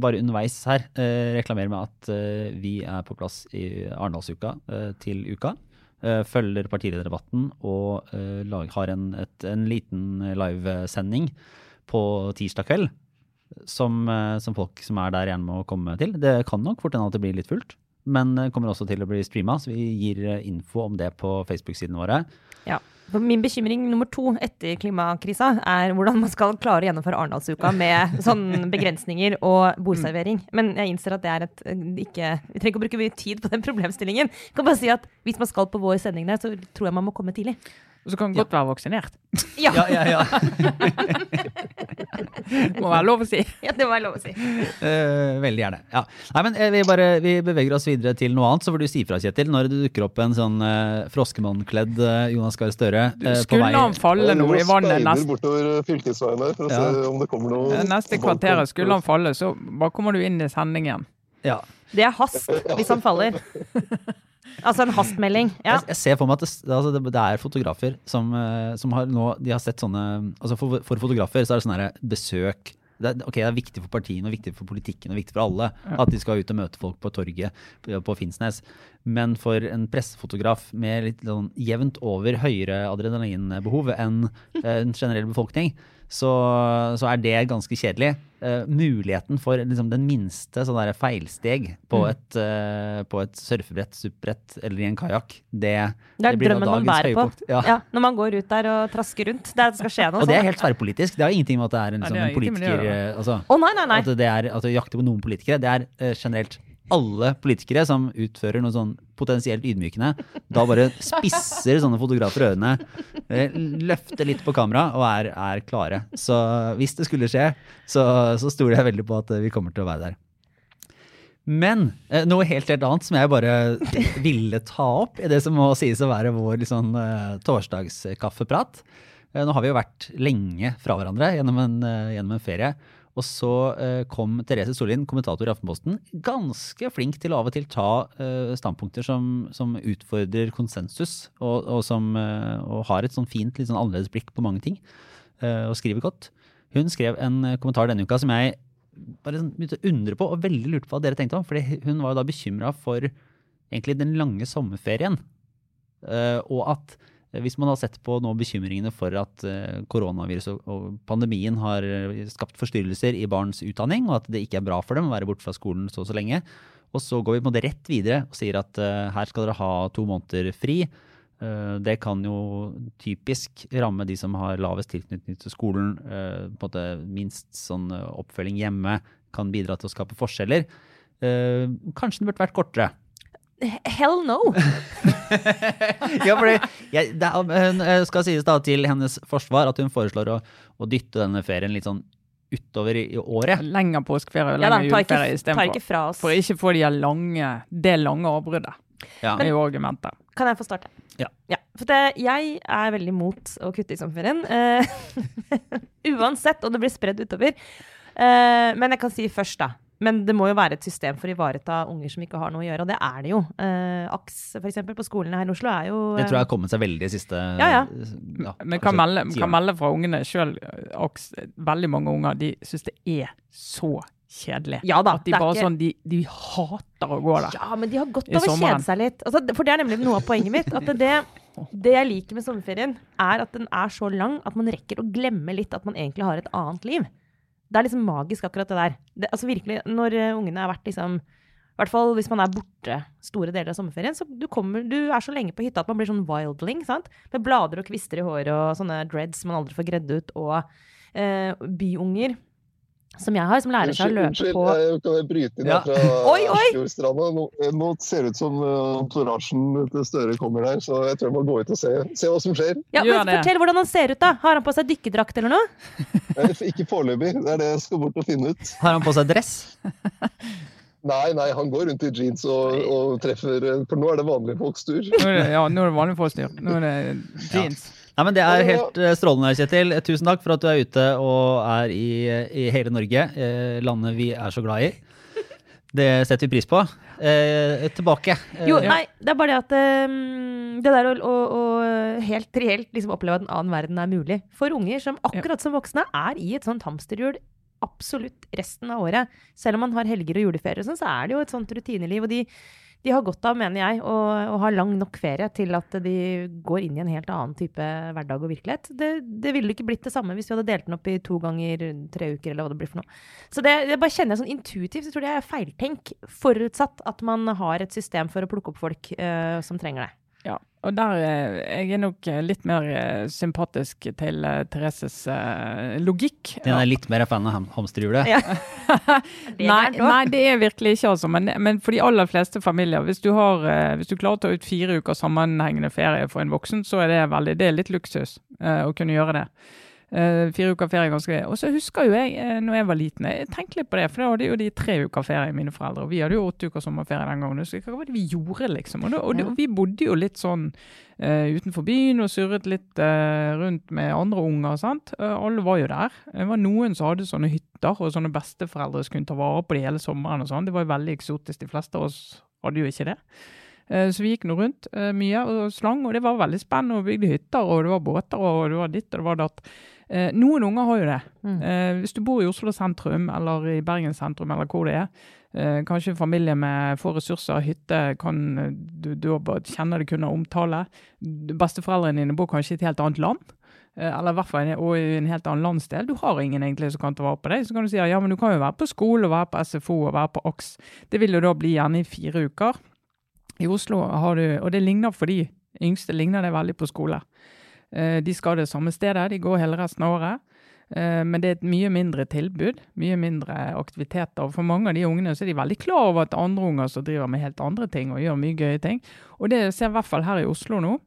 C: bare underveis her eh, reklamere med at eh, vi er på plass i Arendalsuka eh, til uka. Eh, følger partilederdebatten og lag, har en, et, en liten livesending på tirsdag kveld. Som, eh, som folk som er der, gjerne må komme til. Det kan nok fort hende at det blir litt fullt. Men det kommer også til å bli streama, så vi gir eh, info om det på Facebook-sidene våre.
B: Ja. Min bekymring nummer to etter klimakrisa er hvordan man skal klare å gjennomføre Arendalsuka med sånne begrensninger og bordservering. Men jeg innser at det er et eh, ikke Vi trenger ikke å bruke mye tid på den problemstillingen. Jeg kan bare si at hvis man skal på vår sending der, så tror jeg man må komme tidlig.
A: Og så kan man godt være vaksinert.
B: Ja,
C: Ja, ja, ja.
A: Må være lov å si.
B: ja det må være lov å si.
C: Uh, veldig gjerne. Ja. Nei, men eh, vi, bare, vi beveger oss videre til noe annet. Så får du si fra, Kjetil, når det dukker opp en sånn uh, froskemann-kledd eh, Jonas Gahr Støre uh,
A: skulle han falle nå i vannet neste,
D: bortover fylkesveien her for å
C: Ja.
D: se om det kommer noe
A: neste kvarteret, skulle han falle, så bare kommer du inn i sendingen.
C: ja.
B: Det er hast hvis han faller. Altså en hastmelding. Ja.
C: Jeg, jeg ser for meg at det, altså det, det er fotografer som, eh, som har nå De har sett sånne altså for, for fotografer så er det sånn her besøk det er, ok, det er viktig for partiene, og viktig for politikken og viktig for alle at de skal ut og møte folk på torget på, på Finnsnes. Men for en pressefotograf med litt sånn jevnt over høyere adrenalinbehov enn eh, en generell befolkning, så, så er det ganske kjedelig. Uh, muligheten for liksom, den minste sånn der feilsteg på, et, uh, på et surfebrett, SUP-brett eller i en kajakk, det,
B: Det det,
C: blir
B: drømmen man bærer på.
C: Ja.
B: Ja, når man går ut der og trasker rundt. Det er det skal skje noe.
C: Og det er
B: sånt.
C: helt tverrpolitisk. Det har ingenting med at det er en, liksom,
A: det har
C: en
A: det
C: politiker eh, altså,
B: Å nei, nei, nei.
C: At det er at det jakter på noen politikere. Det er uh, generelt alle politikere som utfører noe sånn potensielt ydmykende, da bare spisser sånne fotografer ørene, eh, løfter litt på kamera og er, er klare. Så hvis det skulle skje, så, så stoler jeg veldig på at vi kommer til å være der. Men eh, noe helt helt annet som jeg bare ville ta opp i det som må sies å være vår eh, torsdagskaffeprat. Nå har vi jo vært lenge fra hverandre gjennom en, gjennom en ferie. Og så eh, kom Therese Sollien, kommentator i Aftenposten, ganske flink til å av og til ta eh, standpunkter som, som utfordrer konsensus, og, og som eh, og har et sånn fint, litt sånn annerledes blikk på mange ting, og skriver godt. Hun skrev en kommentar denne uka som jeg bare sånn begynte å undre på, og veldig lurte på hva dere tenkte om. fordi hun var da bekymra for egentlig den lange sommerferien. Og at hvis man har sett på nå bekymringene for at koronaviruset koronavirus og, pandemien har eh, skapt forstyrrelser i barns utdanning, og at det ikke er bra for dem å være borte fra skolen så og så lenge, og så går vi på en måte rett videre og sier at eh, her skal dere ha to måneder fri. Eh, det kan jo typisk ramme de som har lavest tilknytning til skolen, eh, på en måte minst sånn eh, oppfølging hjemme, kan bidra til å skape forskjeller. Eh, kanskje den burde vært kortere.
B: Hell no!
C: ja, fordi jeg, det er, hun eh, skal sies da til hennes forsvar at hun foreslår å, å dytte denne ferien litt sånn utover i, i året.
A: Lenger påskeferie og
B: Ja
A: lenger
B: ta ikke,
A: juleferie istedenfor. For å ikke få de lange, det lange avbruddet.
C: Ja.
A: Men, er jo argumentet.
B: Kan jeg få starte?
C: Ja.
B: for det, jeg er veldig mot å kutte i sommerferien. Uh, uansett om det blir spredd utover. Uh, men jeg kan si først, da. Men det må jo være et system for å ivareta unger som ikke har noe å gjøre, og det er det jo. Eh, AKS for eksempel, på skolene her i Oslo er jo
C: Det tror jeg har kommet seg veldig i siste
B: Ja, ja.
C: ja,
A: Men kan melde, kan melde fra ungene sjøl Veldig mange unger de syns det er så kjedelig.
B: Ja da,
A: At de
B: det er
A: bare
B: ikke-
A: sånn de, de hater å gå der.
B: Ja, men de har godt av å kjede seg litt. Altså, for det er nemlig noe av poenget mitt. At det, det jeg liker med sommerferien, er at den er så lang at man rekker å glemme litt at man egentlig har et annet liv. Det er liksom magisk, akkurat det der. Det, altså virkelig, Når eh, ungene har vært liksom I hvert fall hvis man er borte store deler av sommerferien, så du, kommer, du er så lenge på hytta at man blir sånn wildling. sant? Med blader og kvister i håret og sånne dreads man aldri får gredd ut, og eh, byunger. Som jeg har, som lærer seg å løpe
D: Unnskyld,
B: på
D: jeg kan jeg bryte inn
C: Ja.
D: fra
B: Oi, oi!
D: Fjordstranda? Nå, nå ser det ut som uh, entouragen til Støre kommer her, så jeg tror jeg må gå ut og se, se hva som skjer.
B: ja,
A: Gjør
B: men
A: det.
B: Fortell hvordan han ser ut, da. Har han på seg dykkerdrakt eller noe?
D: Eh, Ikke foreløpig, det er det jeg skal bort og finne ut.
C: Har han på seg dress?
D: Nei, nei, han går rundt i jeans og, og treffer eh, For nå er det vanlige folks tur.
A: Nå det, ja, nå er det vanlige folks tur. Nå er det jeans.
C: Nei, men Det er helt eh, strålende, Kjetil. Tusen takk for at du er ute og er i, i hele Norge. Eh, landet vi er så glad i. Det setter vi pris på. Eh, tilbake. Eh,
B: Jo, nei, det er bare det at um, det der å, å, å helt reelt liksom oppleve at en annen verden er mulig for unger som akkurat som voksne er i et sånt hamsterhjul absolutt resten av året. Selv om man har helger og juleferie, og sånn, så er det jo et sånt rutineliv. Og de, de har godt av, mener jeg, å, å ha lang nok ferie til at de går inn i en helt annen type hverdag og virkelighet. Det, det ville ikke blitt det samme hvis vi hadde delt den opp i to ganger tre uker, eller hva det blir for noe. Så det, det bare kjenner jeg sånn intuitivt, så tror jeg er feiltenk, forutsatt at man har et system for å plukke opp folk eh, som trenger det.
A: Ja, og der eh, jeg er nok eh, litt mer eh, sympatisk til Thereses logikk.
C: Den er litt mer fan av ham hamsterhjulet.
B: Ja.
A: Nei, nei, det er virkelig ikke, altså. Men, men for de aller fleste familier, hvis du, har, hvis du klarer å ta ut fire uker sammenhengende ferie for en voksen, så er det veldig, det er litt luksus uh, å kunne gjøre det. Eh, fire uker ferie er ganske greit. Og så husker jo jeg, uh, når jeg var liten, jeg tenkte litt på det, for da hadde jo de tre uker ferie, mine foreldre. Og vi hadde jo åtte uker sommerferie den gangen. Så hva var det vi gjorde, liksom? Og, da, og, det, og vi bodde jo litt sånn uh, utenfor byen og surret litt uh, rundt med andre unger. sant? Uh, alle var jo der. Det var noen som hadde sånne hytter, og sånne besteforeldre som kunne ta vare på det hele sommeren og sånn. Det var jo veldig eksotisk. De fleste av oss hadde jo ikke det. Eh, Så vi gikk nå rundt eh, mye og slang, og det var veldig spennende. Og bygde hytter, og det var båter, og det var ditt og det var datt. Eh, Noen unger har jo det.
B: Mm.
A: Eh, Hvis du bor i Oslo sentrum eller i Bergen sentrum eller hvor det er, eh, kanskje en familie med få ressurser, hytte, kan du, du kjenner det kunne omtale. Besteforeldrene dine bor kanskje i et helt annet land. eh, Eller i hvert fall og i en helt annen landsdel. Du har ingen egentlig som kan ta vare på deg. Så kan du si ja, men du kan jo være på skole, og være på SFO og være på AKS. Det vil jo da bli gjerne i fire uker. I Oslo har du, og det ligner for de yngste, ligner det veldig på skole. Eh, De skal det samme stedet, de går hele resten av året. Eh, Men det er et mye mindre tilbud, mye mindre aktiviteter. Og For mange av de ungene så er de veldig klar over at andre unger som driver med helt andre ting og gjør mye gøye ting. Og det ser jeg i hvert fall her i Oslo nå.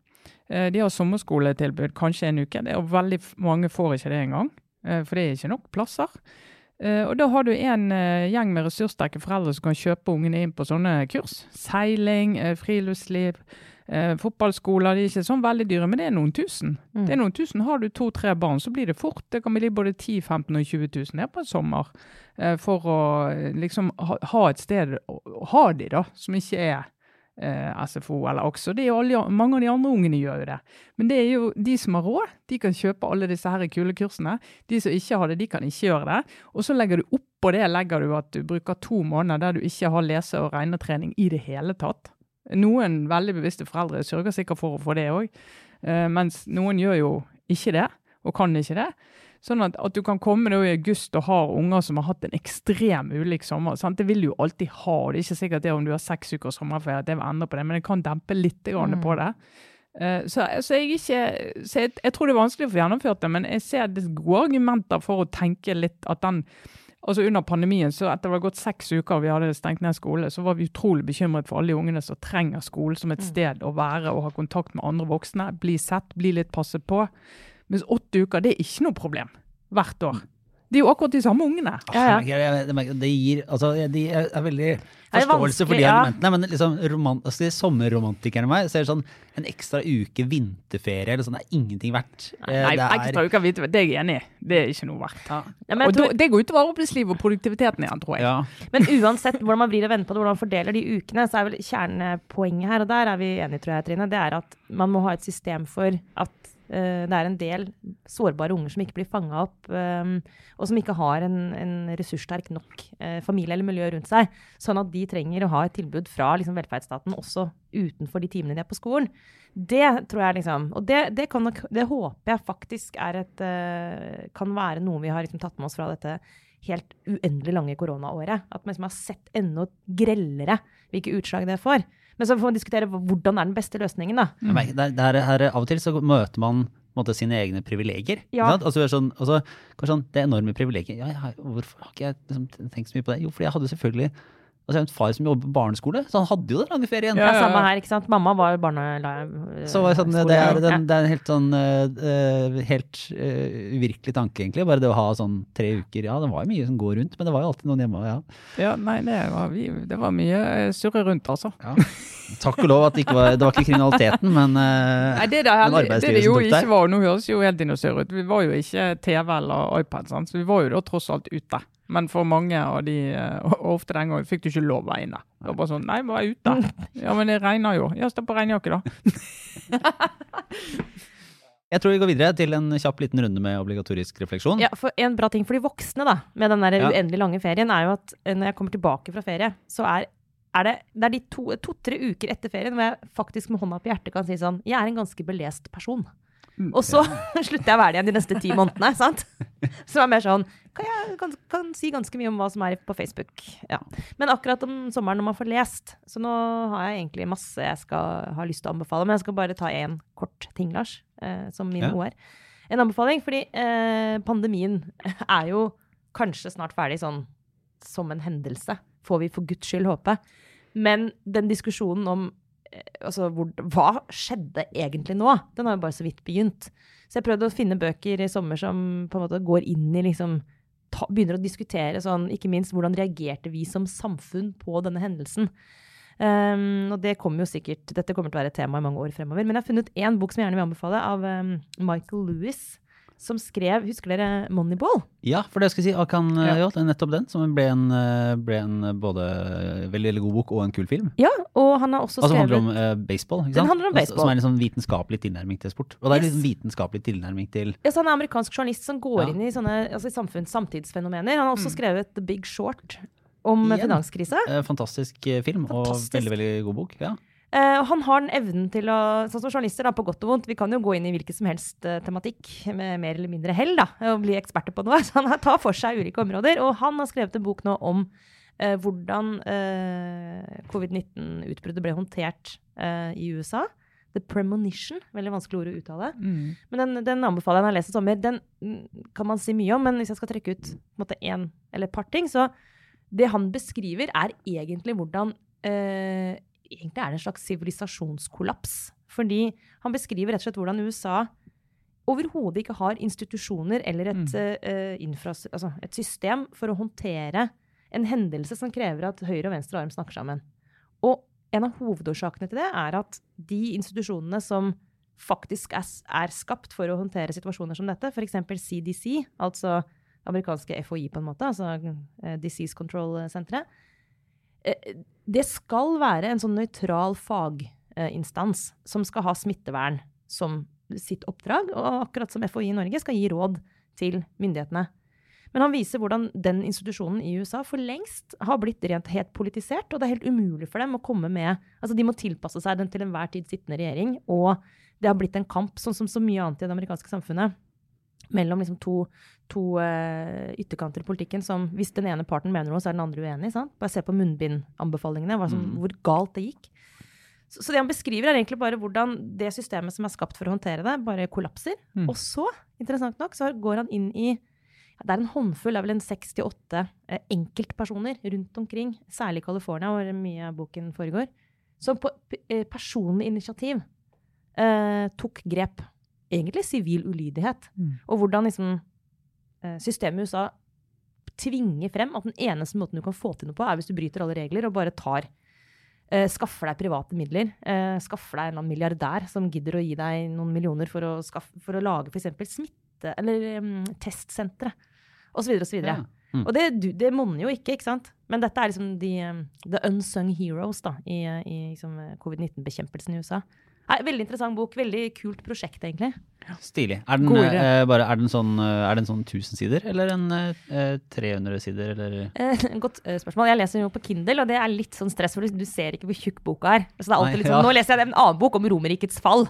A: Eh, De har sommerskoletilbud kanskje en uke, det er, veldig mange får ikke det engang. For det er ikke nok plasser. Og da har du en gjeng med ressurssterke foreldre som kan kjøpe ungene inn på sånne kurs. Seiling, friluftsliv, eh, fotballskoler. De er ikke sånn veldig dyre, men det er noen tusen.
B: Mm.
A: Det er noen tusen. Har du to-tre barn, så blir det fort. Det kan bli både 10 15 og 20 000 her på en sommer. eh, For å eh, liksom ha, ha et sted å, ha de, da, som ikke er eh, SFO eller er alle, mange av de andre ungene gjør jo det. Men det er jo de som har råd, de kan kjøpe alle disse her kule kursene. De som ikke har det, de kan ikke gjøre det. Og så legger du oppå det legger du at du bruker to måneder der du ikke har lese- og regnetrening i det hele tatt. Noen veldig bevisste foreldre sørger sikkert for å få det òg, mens noen gjør jo ikke det, og kan ikke det. Sånn at, at du kan komme i august og ha unger som har hatt en ekstrem ulik sommer. Sant? Det vil du jo alltid ha. og Det er ikke sikkert det om du har seks uker sommerferie at det vil endre på det, men det kan dempe litt grann
B: Mm.
A: på det. Eh, Så, så, jeg, ikke, så jeg, jeg tror det er vanskelig å få gjennomført det, men jeg ser det gode argumenter for å tenke litt at den Altså Under pandemien, så etter det var gått seks uker og vi hadde stengt ned skole, så var vi utrolig bekymret for alle de ungene som trenger skolen som et
B: Mm.
A: sted å være og ha kontakt med andre voksne. Bli sett, bli litt passet på. Mens åtte uker, det er ikke noe problem hvert år. Det er jo akkurat de samme ungene.
B: Ja, ja.
C: jeg jeg- jeg Det gir altså, De er er veldig forståelse for de
B: ja.
C: argumentene, men liksom romant, altså, de sommerromantikerne i meg ser sånn en ekstra uke vinterferie eller sånn, det er ingenting verdt. Eh,
A: Nei,
C: det er,
A: ekstra uke vinterferie, det er jeg enig i. Det er ikke noe verdt.
B: Ja, men, jeg
A: Og
B: tror,
A: det går utover arbeidslivet og produktiviteten igjen, tror jeg.
C: ja.
B: men uansett hvordan man vrir og vender på det, hvordan man fordeler de ukene, så er vel kjernepoenget her, og der er vi enige, tror jeg, Trine, det er at man må ha et system for at det er en del sårbare unger som ikke blir fanga opp, eh, og som ikke har en, en ressurssterk nok eh, familie eller miljø rundt seg. Sånn at de trenger å ha et tilbud fra liksom, velferdsstaten også utenfor de timene de er på skolen. Det tror jeg liksom Og det, det, kan det håper jeg faktisk et eh, Kan være noe vi har liksom tatt med oss fra dette helt uendelig lange koronaåret. At man liksom har sett enda grellere hvilke utslag det får. Men så får man diskutere hvordan er den beste løsningen, da.
C: Mm. Der, det er, det er, her, av og til så møter man måte, sine egne privilegier.
B: Ja.
C: Altså, er sånn, altså, sånn, det enorme privilegiet. Ja, hvorfor har ikke jeg liksom, tenkt så mye på det? Jo, fordi jeg hadde selvfølgelig altså, jeg har en far som jobber på barneskole, så han hadde jo den lange ferien.
A: Ja,
B: Ja, samme her, ikke sant. Mamma var barnelærer.
C: Så var det, sånn, det, er, den, det er en helt sånn eh, helt eh, uvirkelig tanke, egentlig. Bare det å ha sånn tre uker. Ja, det var jo mye som går rundt, men det var jo alltid noen hjemme. Ja.
A: Ja, nei, det var, vi, det var mye surre rundt, altså.
C: Ja. Takk og lov at det ikke var, det var ikke kriminaliteten, men uh,
A: Nei, det, der,
C: men arbeidslivet som tok der.
A: ikke var, nå høres jo helt dinosaur ut, vi var jo ikke TV eller iPad, sant? så vi var jo da tross alt ute. Men for mange av de, eh, og ofte den gangen, fikk du ikke lov å være inne. Det var bare sånn, nei, bare ute. Ja, men det regner jo. Ja, stå på regnjakke da.
C: jeg tror vi går videre til en kjapp liten runde med obligatorisk refleksjon.
B: Ja, for En bra ting for de voksne da, med den der
C: Ja.
B: uendelig lange ferien, er jo at eh, når jeg kommer tilbake fra ferie, så er, er det, det er de to- to-tre uker etter ferien hvor jeg faktisk med hånda på hjertet kan si sånn Jeg er en ganske belest person.
A: Mm,
B: Og så slutter jeg å være det igjen de neste ti månedene. sant? Som er mer sånn kan jeg kan, kan si ganske mye om hva som er på Facebook. Ja. Men akkurat om sommeren når man får lest, så nå har jeg egentlig masse jeg skal ha lyst til å anbefale. Men jeg skal bare ta én kort ting, Lars, eh, som min
C: Ja.
B: HR. En anbefaling, fordi eh, pandemien er jo kanskje snart ferdig sånn som en hendelse. Får vi for guds skyld håpe. Men den diskusjonen om eh, altså, hvor, hva skjedde egentlig nå? Den har jo bare så vidt begynt. Så jeg prøvde å finne bøker i sommer som på en måte går inn i liksom ta, Begynner å diskutere sånn, ikke minst hvordan reagerte vi som samfunn på denne hendelsen. Um, og det kommer jo sikkert, Dette kommer til å være et tema i mange år fremover. Men jeg har funnet én bok som jeg gjerne vil anbefale, av um, Michael Lewis. Som skrev Husker dere Moneyball?
C: Ja, for det jeg skulle si, Akan,
A: Ja.
C: ja. er nettopp den som ble en, eh, ble en eh, både veldig, veldig god bok og en kul film.
B: Ja, og han har også skrevet...
C: Altså
B: som
C: handler om uh, baseball, ikke sant?
B: Den handler om
C: Altså,
B: baseball.
C: Som er en liksom vitenskapelig tilnærming til sport. Og det er
B: Yes.
C: liksom vitenskapelig tilnærming til
B: Ja, så han er amerikansk journalist som går
C: Ja.
B: inn i sånne altså, i samfunns samtidsfenomener. Han har også
A: Mm.
B: skrevet The Big Short om
C: Igjen.
B: finanskrisa.
C: eh, fantastisk eh, film
B: Fantastisk.
C: og veldig, veldig god bok. Ja.
B: Og han har den evnen til å Sånn som journalister, da, på godt og vondt. Vi kan jo gå inn i hvilken som helst uh, tematikk med mer eller mindre hell, da, og bli eksperter på noe. Så han tar for seg ulike områder. Og han har skrevet en bok nå om uh, hvordan eh, covid-19-utbruddet ble håndtert i USA. The Premonition. Veldig vanskelig ord å uttale.
A: Mm.
B: Men den, den anbefaler jeg når jeg leser sommer. Den mm, kan man si mye om, men hvis jeg skal trekke ut på en eller et par ting, så det han beskriver, er egentlig hvordan eh, Egentlig er det en slags sivilisasjonskollaps. Fordi han beskriver rett og slett hvordan USA overhodet ikke har institusjoner eller et,
A: Mm.
B: uh, altså et system for å håndtere en hendelse som krever at høyre og venstre arm snakker sammen. Og en av hovedårsakene til det er at de institusjonene som faktisk er, er skapt for å håndtere situasjoner som dette, f.eks. CDC, altså amerikanske FHI på en måte, altså eh, Disease Control-senteret, eh, det skal være en sånn nøytral faginstans som skal ha smittevern som sitt oppdrag, og akkurat som FHI i Norge skal gi råd til myndighetene. Men han viser hvordan den institusjonen i USA for lengst har blitt rent helt politisert, og det er helt umulig for dem å komme med Altså, de må tilpasse seg den til enhver tid sittende regjering, og det har blitt en kamp, sånn som så mye annet i det amerikanske samfunnet, mellom liksom to, to uh, ytterkanter i politikken som hvis den ene parten mener noe, så er den andre uenig. sant? Bare se på munnbindanbefalingene, som,
C: Mm.
B: hvor galt det gikk. Så, så det han beskriver, er egentlig bare hvordan det systemet som er skapt for å håndtere det, bare kollapser.
A: Mm.
B: Og så, interessant nok, så går han inn i Det er en håndfull, det er vel en seks til åtte eh, enkeltpersoner rundt omkring, særlig i California, hvor mye av boken foregår, som på eh, personlig initiativ eh, tok grep. Egentlig sivil ulydighet.
A: Mm.
B: Og hvordan liksom eh, systemet i USA tvinger frem at den eneste måten du kan få til noe på, er hvis du bryter alle regler og bare tar eh, Skaffer deg private midler. Eh, skaffer deg en eller annen milliardær som gidder å gi deg noen millioner for å, skaffe, for å lage f.eks. smitte- eller um, testsentre, osv. osv.
C: Ja. Mm.
B: Og det, du- det monner jo ikke, ikke sant? Men dette er liksom de the unsung heroes da, i, i liksom, covid-19-bekjempelsen i USA. Veldig interessant bok. Veldig kult prosjekt, egentlig.
C: Stilig. Er den, eh, bare, er den sånn, eh, er den sånn 1000 sider, eller en eh, 300 sider, eller
B: Eh, godt eh, spørsmål. Jeg leser jo på Kindle, og det er litt sånn stress, for du ser ikke hvor tjukk boka er. Så det er alltid
C: Nei,
B: litt sånn,
C: ja.
B: Nå leser jeg en annen bok om Romerrikets fall.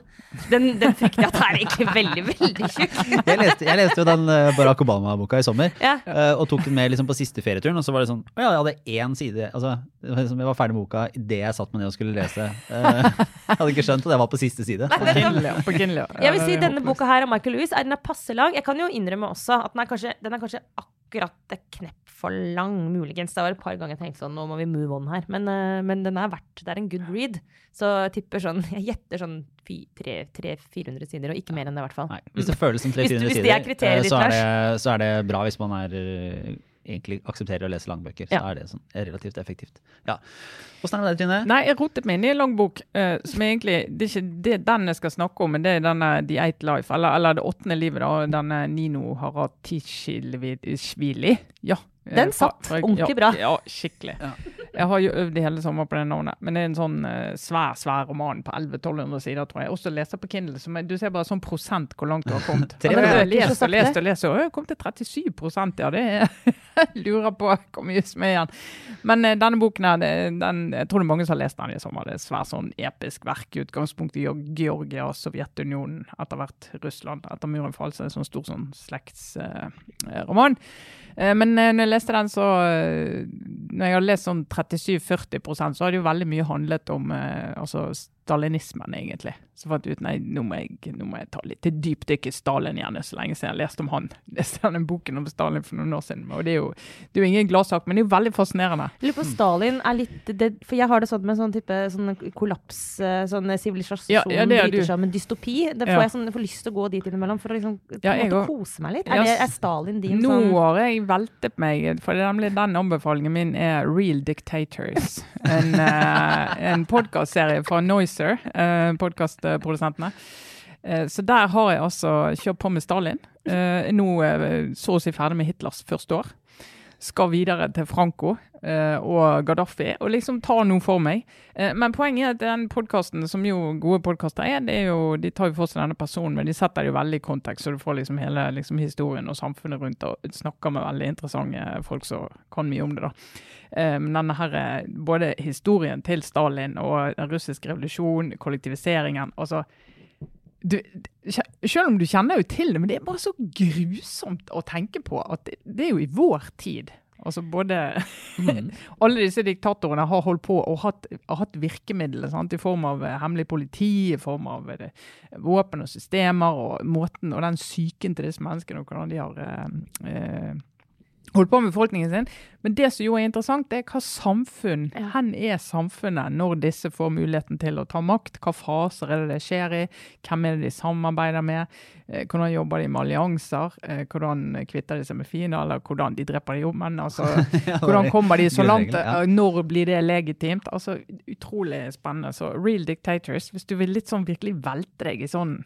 B: Den, den frykter jeg at er egentlig veldig, veldig tjukk.
C: jeg leste, jeg leste jo den eh, Barack Obama-boka i sommer,
B: Ja.
C: og tok den med liksom på siste ferieturen. Og så var det sånn Å ja, jeg hadde én side altså, liksom, Jeg var ferdig med boka idet jeg satt meg ned og skulle lese. Jeg hadde ikke skjønt at jeg var på siste side.
A: På Kindle, ja, på Kindle, ja.
B: Jeg vil si denne denne boka her av Michael Lewis er den er passe lang. Jeg kan jo innrømme også at den er kanskje, den er kanskje akkurat et knepp for lang, muligens. Det var et par ganger jeg tenkte sånn, nå må vi move on her. Men, eh, men den er verdt Det er en good read. Så jeg tipper sånn Jeg gjetter sånn 300-400 sider, og ikke mer enn det, i hvert fall.
C: Nei, hvis det føles som 300-400 sider,
B: er
C: eh, så, det, så er det bra hvis man er eh, egentlig aksepterer å lese langbøker. Så
B: Ja.
C: er det sånn relativt effektivt. Ja. Åssen er det med deg, Trine?
A: Nei, jeg rotet meg inn i en lang bok eh, som egentlig Det er ikke det, den jeg skal snakke om, men det er denne The Eight Life, eller, eller Det åttende livet, da. Denne Nino Haratishvili. Ja. eh,
B: Den satt
A: fra-
B: ordentlig bra.
A: Ja, skikkelig. Jeg har jo øvd i hele sommer på det navnet. Men det er en sånn uh, svær svær roman på 1100-1200 sider, tror jeg. Også leser på Kindle. Som er, du ser bare sånn prosent hvor langt du har kommet.
C: Tre
A: jeg har lest og lest og lest, og jeg har kommet til 37 prosent, ja. Det er lurer på hvor mye som er igjen. Men eh, denne boken her, den, jeg tror det er mange som har lest den i sommer. Det er svært sånn episk verk. i Utgangspunktet i Georgia, Sovjetunionen, etter hvert Russland. Etter muren falt, så er det en sånn stor sånn slektsroman. Eh, men eh, når jeg leste den, så eh, Når jeg har lest sånn 37-40% så har det jo veldig mye handlet om eh, altså stalinismen, egentlig. Så fant jeg ut nei, nå må jeg, nå må jeg ta litt til dypdykk i Stalin igjen. Så lenge siden jeg leste om han. Leste den boken om Stalin for noen år siden. Og det er jo, det er jo ingen gladsak, men det er jo veldig fascinerende.
B: Jeg lurer på Stalin er litt det, For jeg har det sånn med sånn type sånn kollaps, eh, sånn sivilisasjon
A: Ja, ja,
B: bryter
A: du.
B: sammen, dystopi. Det får
A: Ja.
B: jeg, sånn, jeg får lyst til å gå dit innimellom for å liksom
A: Ja, jeg
B: måte kose meg litt. Er, det, er Stalin din
A: Nå
B: sånn
A: har jeg veltet meg, for det er nemlig den anbefalingen min er Real Dictators. En, uh, en podkastserie fra Noiser, eh, podkastprodusentene. Eh, så der har jeg altså kjørt på med Stalin. Er nå eh, så å si ferdig med Hitlers første år. Skal videre til Franco eh, og Gaddafi og liksom tar noe for meg. Eh, men poenget er at den podkasten, som jo gode podkaster er, det er jo, de tar jo for seg denne personen, men de setter det jo veldig i kontekst, så du får liksom hele liksom, historien og samfunnet rundt og snakker med veldig interessante folk som kan mye om det. da. Eh, Men denne her, eh, både historien til Stalin og den russiske revolusjonen, kollektiviseringen altså du, selv om du kjenner jo til det, men det er bare så grusomt å tenke på at det, det er jo i vår tid. Altså både Alle disse diktatorene har holdt på og hatt, har hatt virkemidler sant? i form av eh, hemmelig politi, i form av det, våpen og systemer, og måten og den psyken til disse menneskene, og hvordan de har eh, eh, holdt på med befolkningen sin. Men det som jo er interessant, det er hva samfunn
B: Ja.
A: Hen er samfunnet når disse får muligheten til å ta makt? Hva faser er det det skjer i? Hvem er det de samarbeider med? Eh, hvordan jobber de med allianser? Eh, hvordan kvitter de seg med fiender? Eller hvordan de dreper de om? Men altså, hvordan kommer de så langt? Eh, Når blir det legitimt? Altså, Utrolig spennende. Så Real Dictators, hvis du vil litt sånn virkelig velte deg i sånn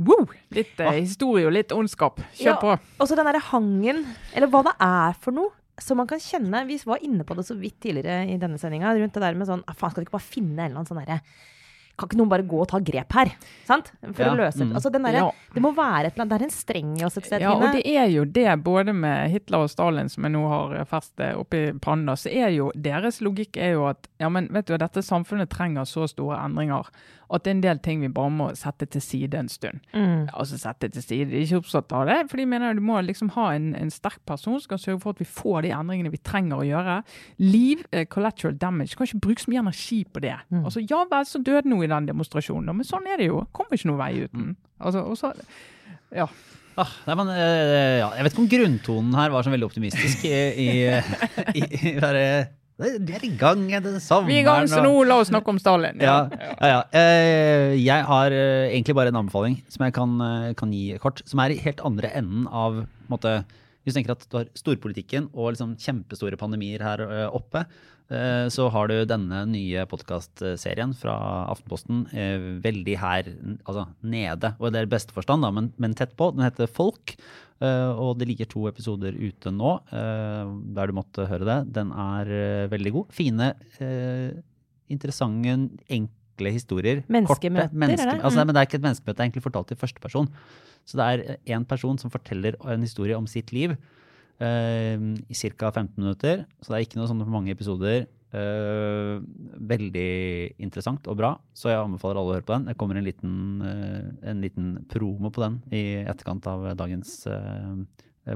A: Woo! Litt eh, historie og litt ondskap. Kjør
B: Ja.
A: på.
B: Og så den derre hangen, eller hva det er for noe. Som man kan kjenne Vi var inne på det så vidt tidligere i denne sendinga. Rundt det der med sånn ah, Faen, skal vi ikke bare finne en eller annen sånn derre Kan ikke noen bare gå og ta grep her? Sant? For
C: Ja,
B: å løse
C: mm.
B: Altså den derre
A: Ja.
B: Det må være et eller annet Det er en streng i oss et sted,
A: Ja, og det er jo det, både med Hitler og Stalin, som jeg nå har festet oppi panna, så er jo deres logikk er jo at ja, men vet du, dette samfunnet trenger så store endringer at det er en del ting vi bare må sette til side en stund.
B: Mm.
A: Altså sette til side, de er ikke opptatt av det, for de mener du må liksom ha en, en sterk person som kan sørge for at vi får de endringene vi trenger å gjøre. Liv, uh, collateral damage, kan ikke bruke så mye energi på det.
B: Mm.
A: Altså, Ja vel, så døde noe i den demonstrasjonen, men sånn er det jo. Kommer ikke noen vei uten. Altså, og så, ja.
C: Ah, nei, men, eh, ja, jeg vet ikke om grunntonen her var så veldig optimistisk. I, i, i, i Vi er i gang, det sommeren.
A: Vi er i gang, så nå la oss snakke om Stalin.
C: Ja, ja, ja. Eh, Jeg har eh, egentlig bare en anbefaling som jeg kan, eh, kan gi kort. Som er i helt andre enden av måte, Hvis du tenker at du har storpolitikken og liksom kjempestore pandemier her oppe, så har du denne nye podkastserien fra Aftenposten veldig her altså nede. Og det er i beste forstand, da, men, men tett på. Den heter Folk. Eh, Og det ligger to episoder ute nå, eh, der du måtte høre det. Den er eh, veldig god. Fine, interessante, enkle historier.
B: Menneskemøter,
C: Korte menneske-
B: er det?
C: Altså,
B: Mm.
C: men det er ikke et menneskemøte, det er egentlig fortalt i første person. Så det er én person som forteller en historie om sitt liv i ca. 15 minutter. Så det er ikke noe sånn for mange episoder. Eh, veldig interessant og bra, så jeg anbefaler alle å høre på den. Det kommer en liten, uh, en liten promo på den i etterkant av dagens uh,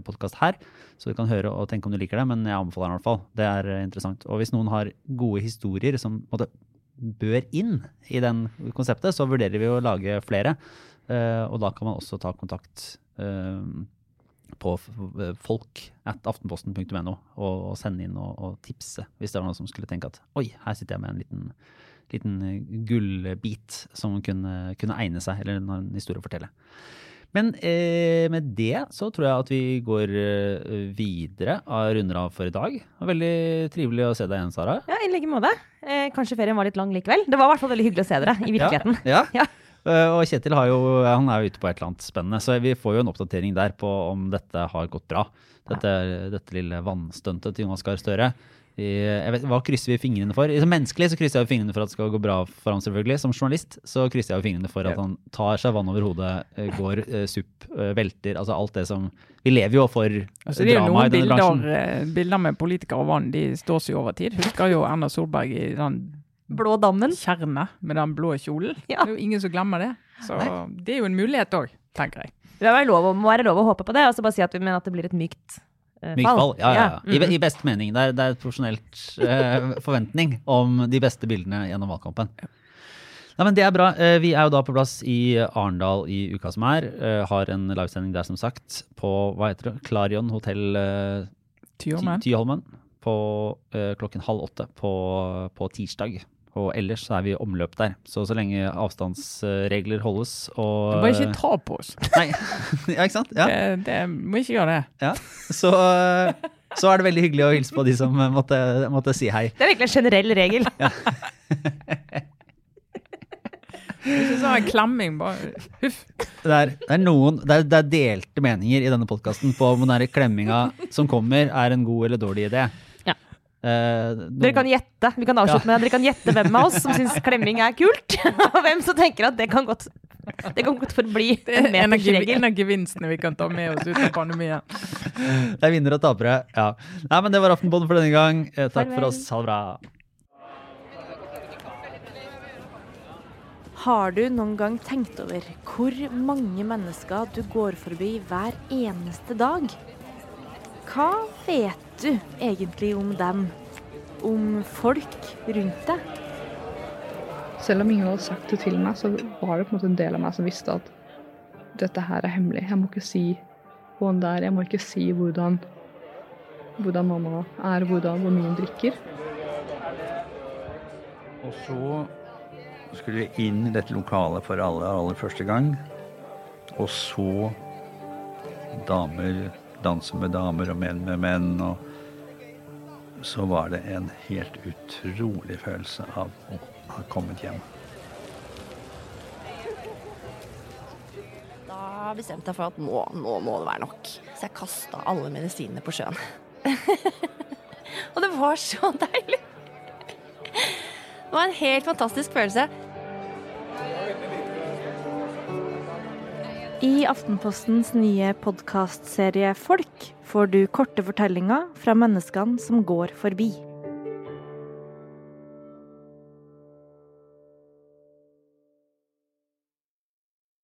C: podkast her. Så du kan høre og tenke om du liker det, men jeg anbefaler den i hvert fall. Det er eh, interessant. Og hvis noen har gode historier som måtte, bør inn i den konseptet, så vurderer vi å lage flere. Uh, og da kan man også ta kontakt eh, på f- folk at aftenposten.no og, og sende inn og, og tipse hvis det var noen som skulle tenke at oi, her sitter jeg med en liten, liten eh, gullbit som kunne, kunne egne seg, eller en historie å fortelle. Men eh, med det så tror jeg at vi går eh, videre og runder av for i dag. Veldig trivelig å se deg igjen, Sara.
B: Ja, i like måte. Eh, kanskje ferien var litt lang likevel. Det var i hvert fall veldig hyggelig å se dere i virkeligheten.
C: Ja.
B: Ja.
C: Eh, og Kjetil har jo, han er jo ute på et eller annet spennende, så vi får jo en oppdatering der på om dette har gått bra. Dette, dette lille vannstuntet til Jonas Gahr Støre. I, vet, hva krysser vi fingrene for? Som menneskelig så krysser jeg fingrene for at det skal gå bra for ham, selvfølgelig. Som journalist så krysser jeg fingrene for at han tar seg vann over hodet, eh, går eh, supp, eh, velter. Altså alt det som Vi lever jo for
A: Altså,
C: drama i denne
A: bilder,
C: bransjen.
A: eh, bilder med politikere og vann, de står seg over tid. Husker jo Erna Solberg i den
B: Blå dammen.
A: Kjerne med den blå kjolen.
B: Ja.
A: Det er jo ingen som glemmer det. Så det er jo en mulighet òg, tenker jeg.
B: Det må være lov, må være lov å håpe på det, og så bare si at vi mener at det blir et mykt eh,
C: Mykt fall. Ja, ja, ja. I,
B: Mm.
C: I best mening. Det er, det er et profesjonelt uh, forventning om de beste bildene gjennom valgkampen. Nei, men Det er bra. Eh, Vi er jo da på plass i Arendal i uka som er. Har en livesending der, som sagt, på hva heter det? Klarion hotell Tyholmen på klokken halv åtte på, på tirsdag. Og ellers så er vi i omløp der. Så så lenge avstandsregler holdes og
A: Bare ikke ta på oss.
C: Nei, ja, ikke sant? Ja.
A: Det, det må ikke gjøre det.
C: Ja, så, så er det veldig hyggelig å hilse på de som måtte, måtte si hei.
B: Det er virkelig en generell regel.
A: Ikke sånn klemming, bare huff.
C: Det er, det er, noen, det er, det er delte meninger i denne podkasten på om den der klemminga som kommer, er en god eller dårlig idé.
B: Ja.
C: Eh,
B: Dere kan gjette vi kan avslutte med, dere kan gjette hvem av oss som syns klemming er kult, og hvem som tenker at det kan godt, det kan godt forbli en
A: er
B: metersregel.
A: en av gevinstene vi kan ta med oss ut av pandemien.
C: det er vinnere og tapere. Ja. Nei, men det var Aftenpodden for denne gang. Eh, takk
B: Farvel.
C: for oss. Ha det bra.
E: Har du noen gang tenkt over hvor mange mennesker du går forbi hver eneste dag? Hva vet du egentlig om dem? Om folk rundt deg?
F: Selv om ingen hadde sagt det til meg, så var det på en måte en del av meg som visste at dette her er hemmelig. Jeg må ikke si hvordan det er. Jeg må ikke si hvordan, hvordan mamma er, hvordan, hvor mye hun drikker.
G: Og så skulle vi inn i dette lokalet for aller, aller første gang. Og så damer danse med damer og menn med menn. Og så var det en helt utrolig følelse av å ha kommet hjem.
H: Da bestemte jeg for at nå, nå må det være nok. Så jeg kasta alle medisinene på sjøen. og det var så deilig! Det var en helt fantastisk følelse.
E: I Aftenpostens nye podkastserie Folk får du korte fortellinger fra menneskene som går forbi.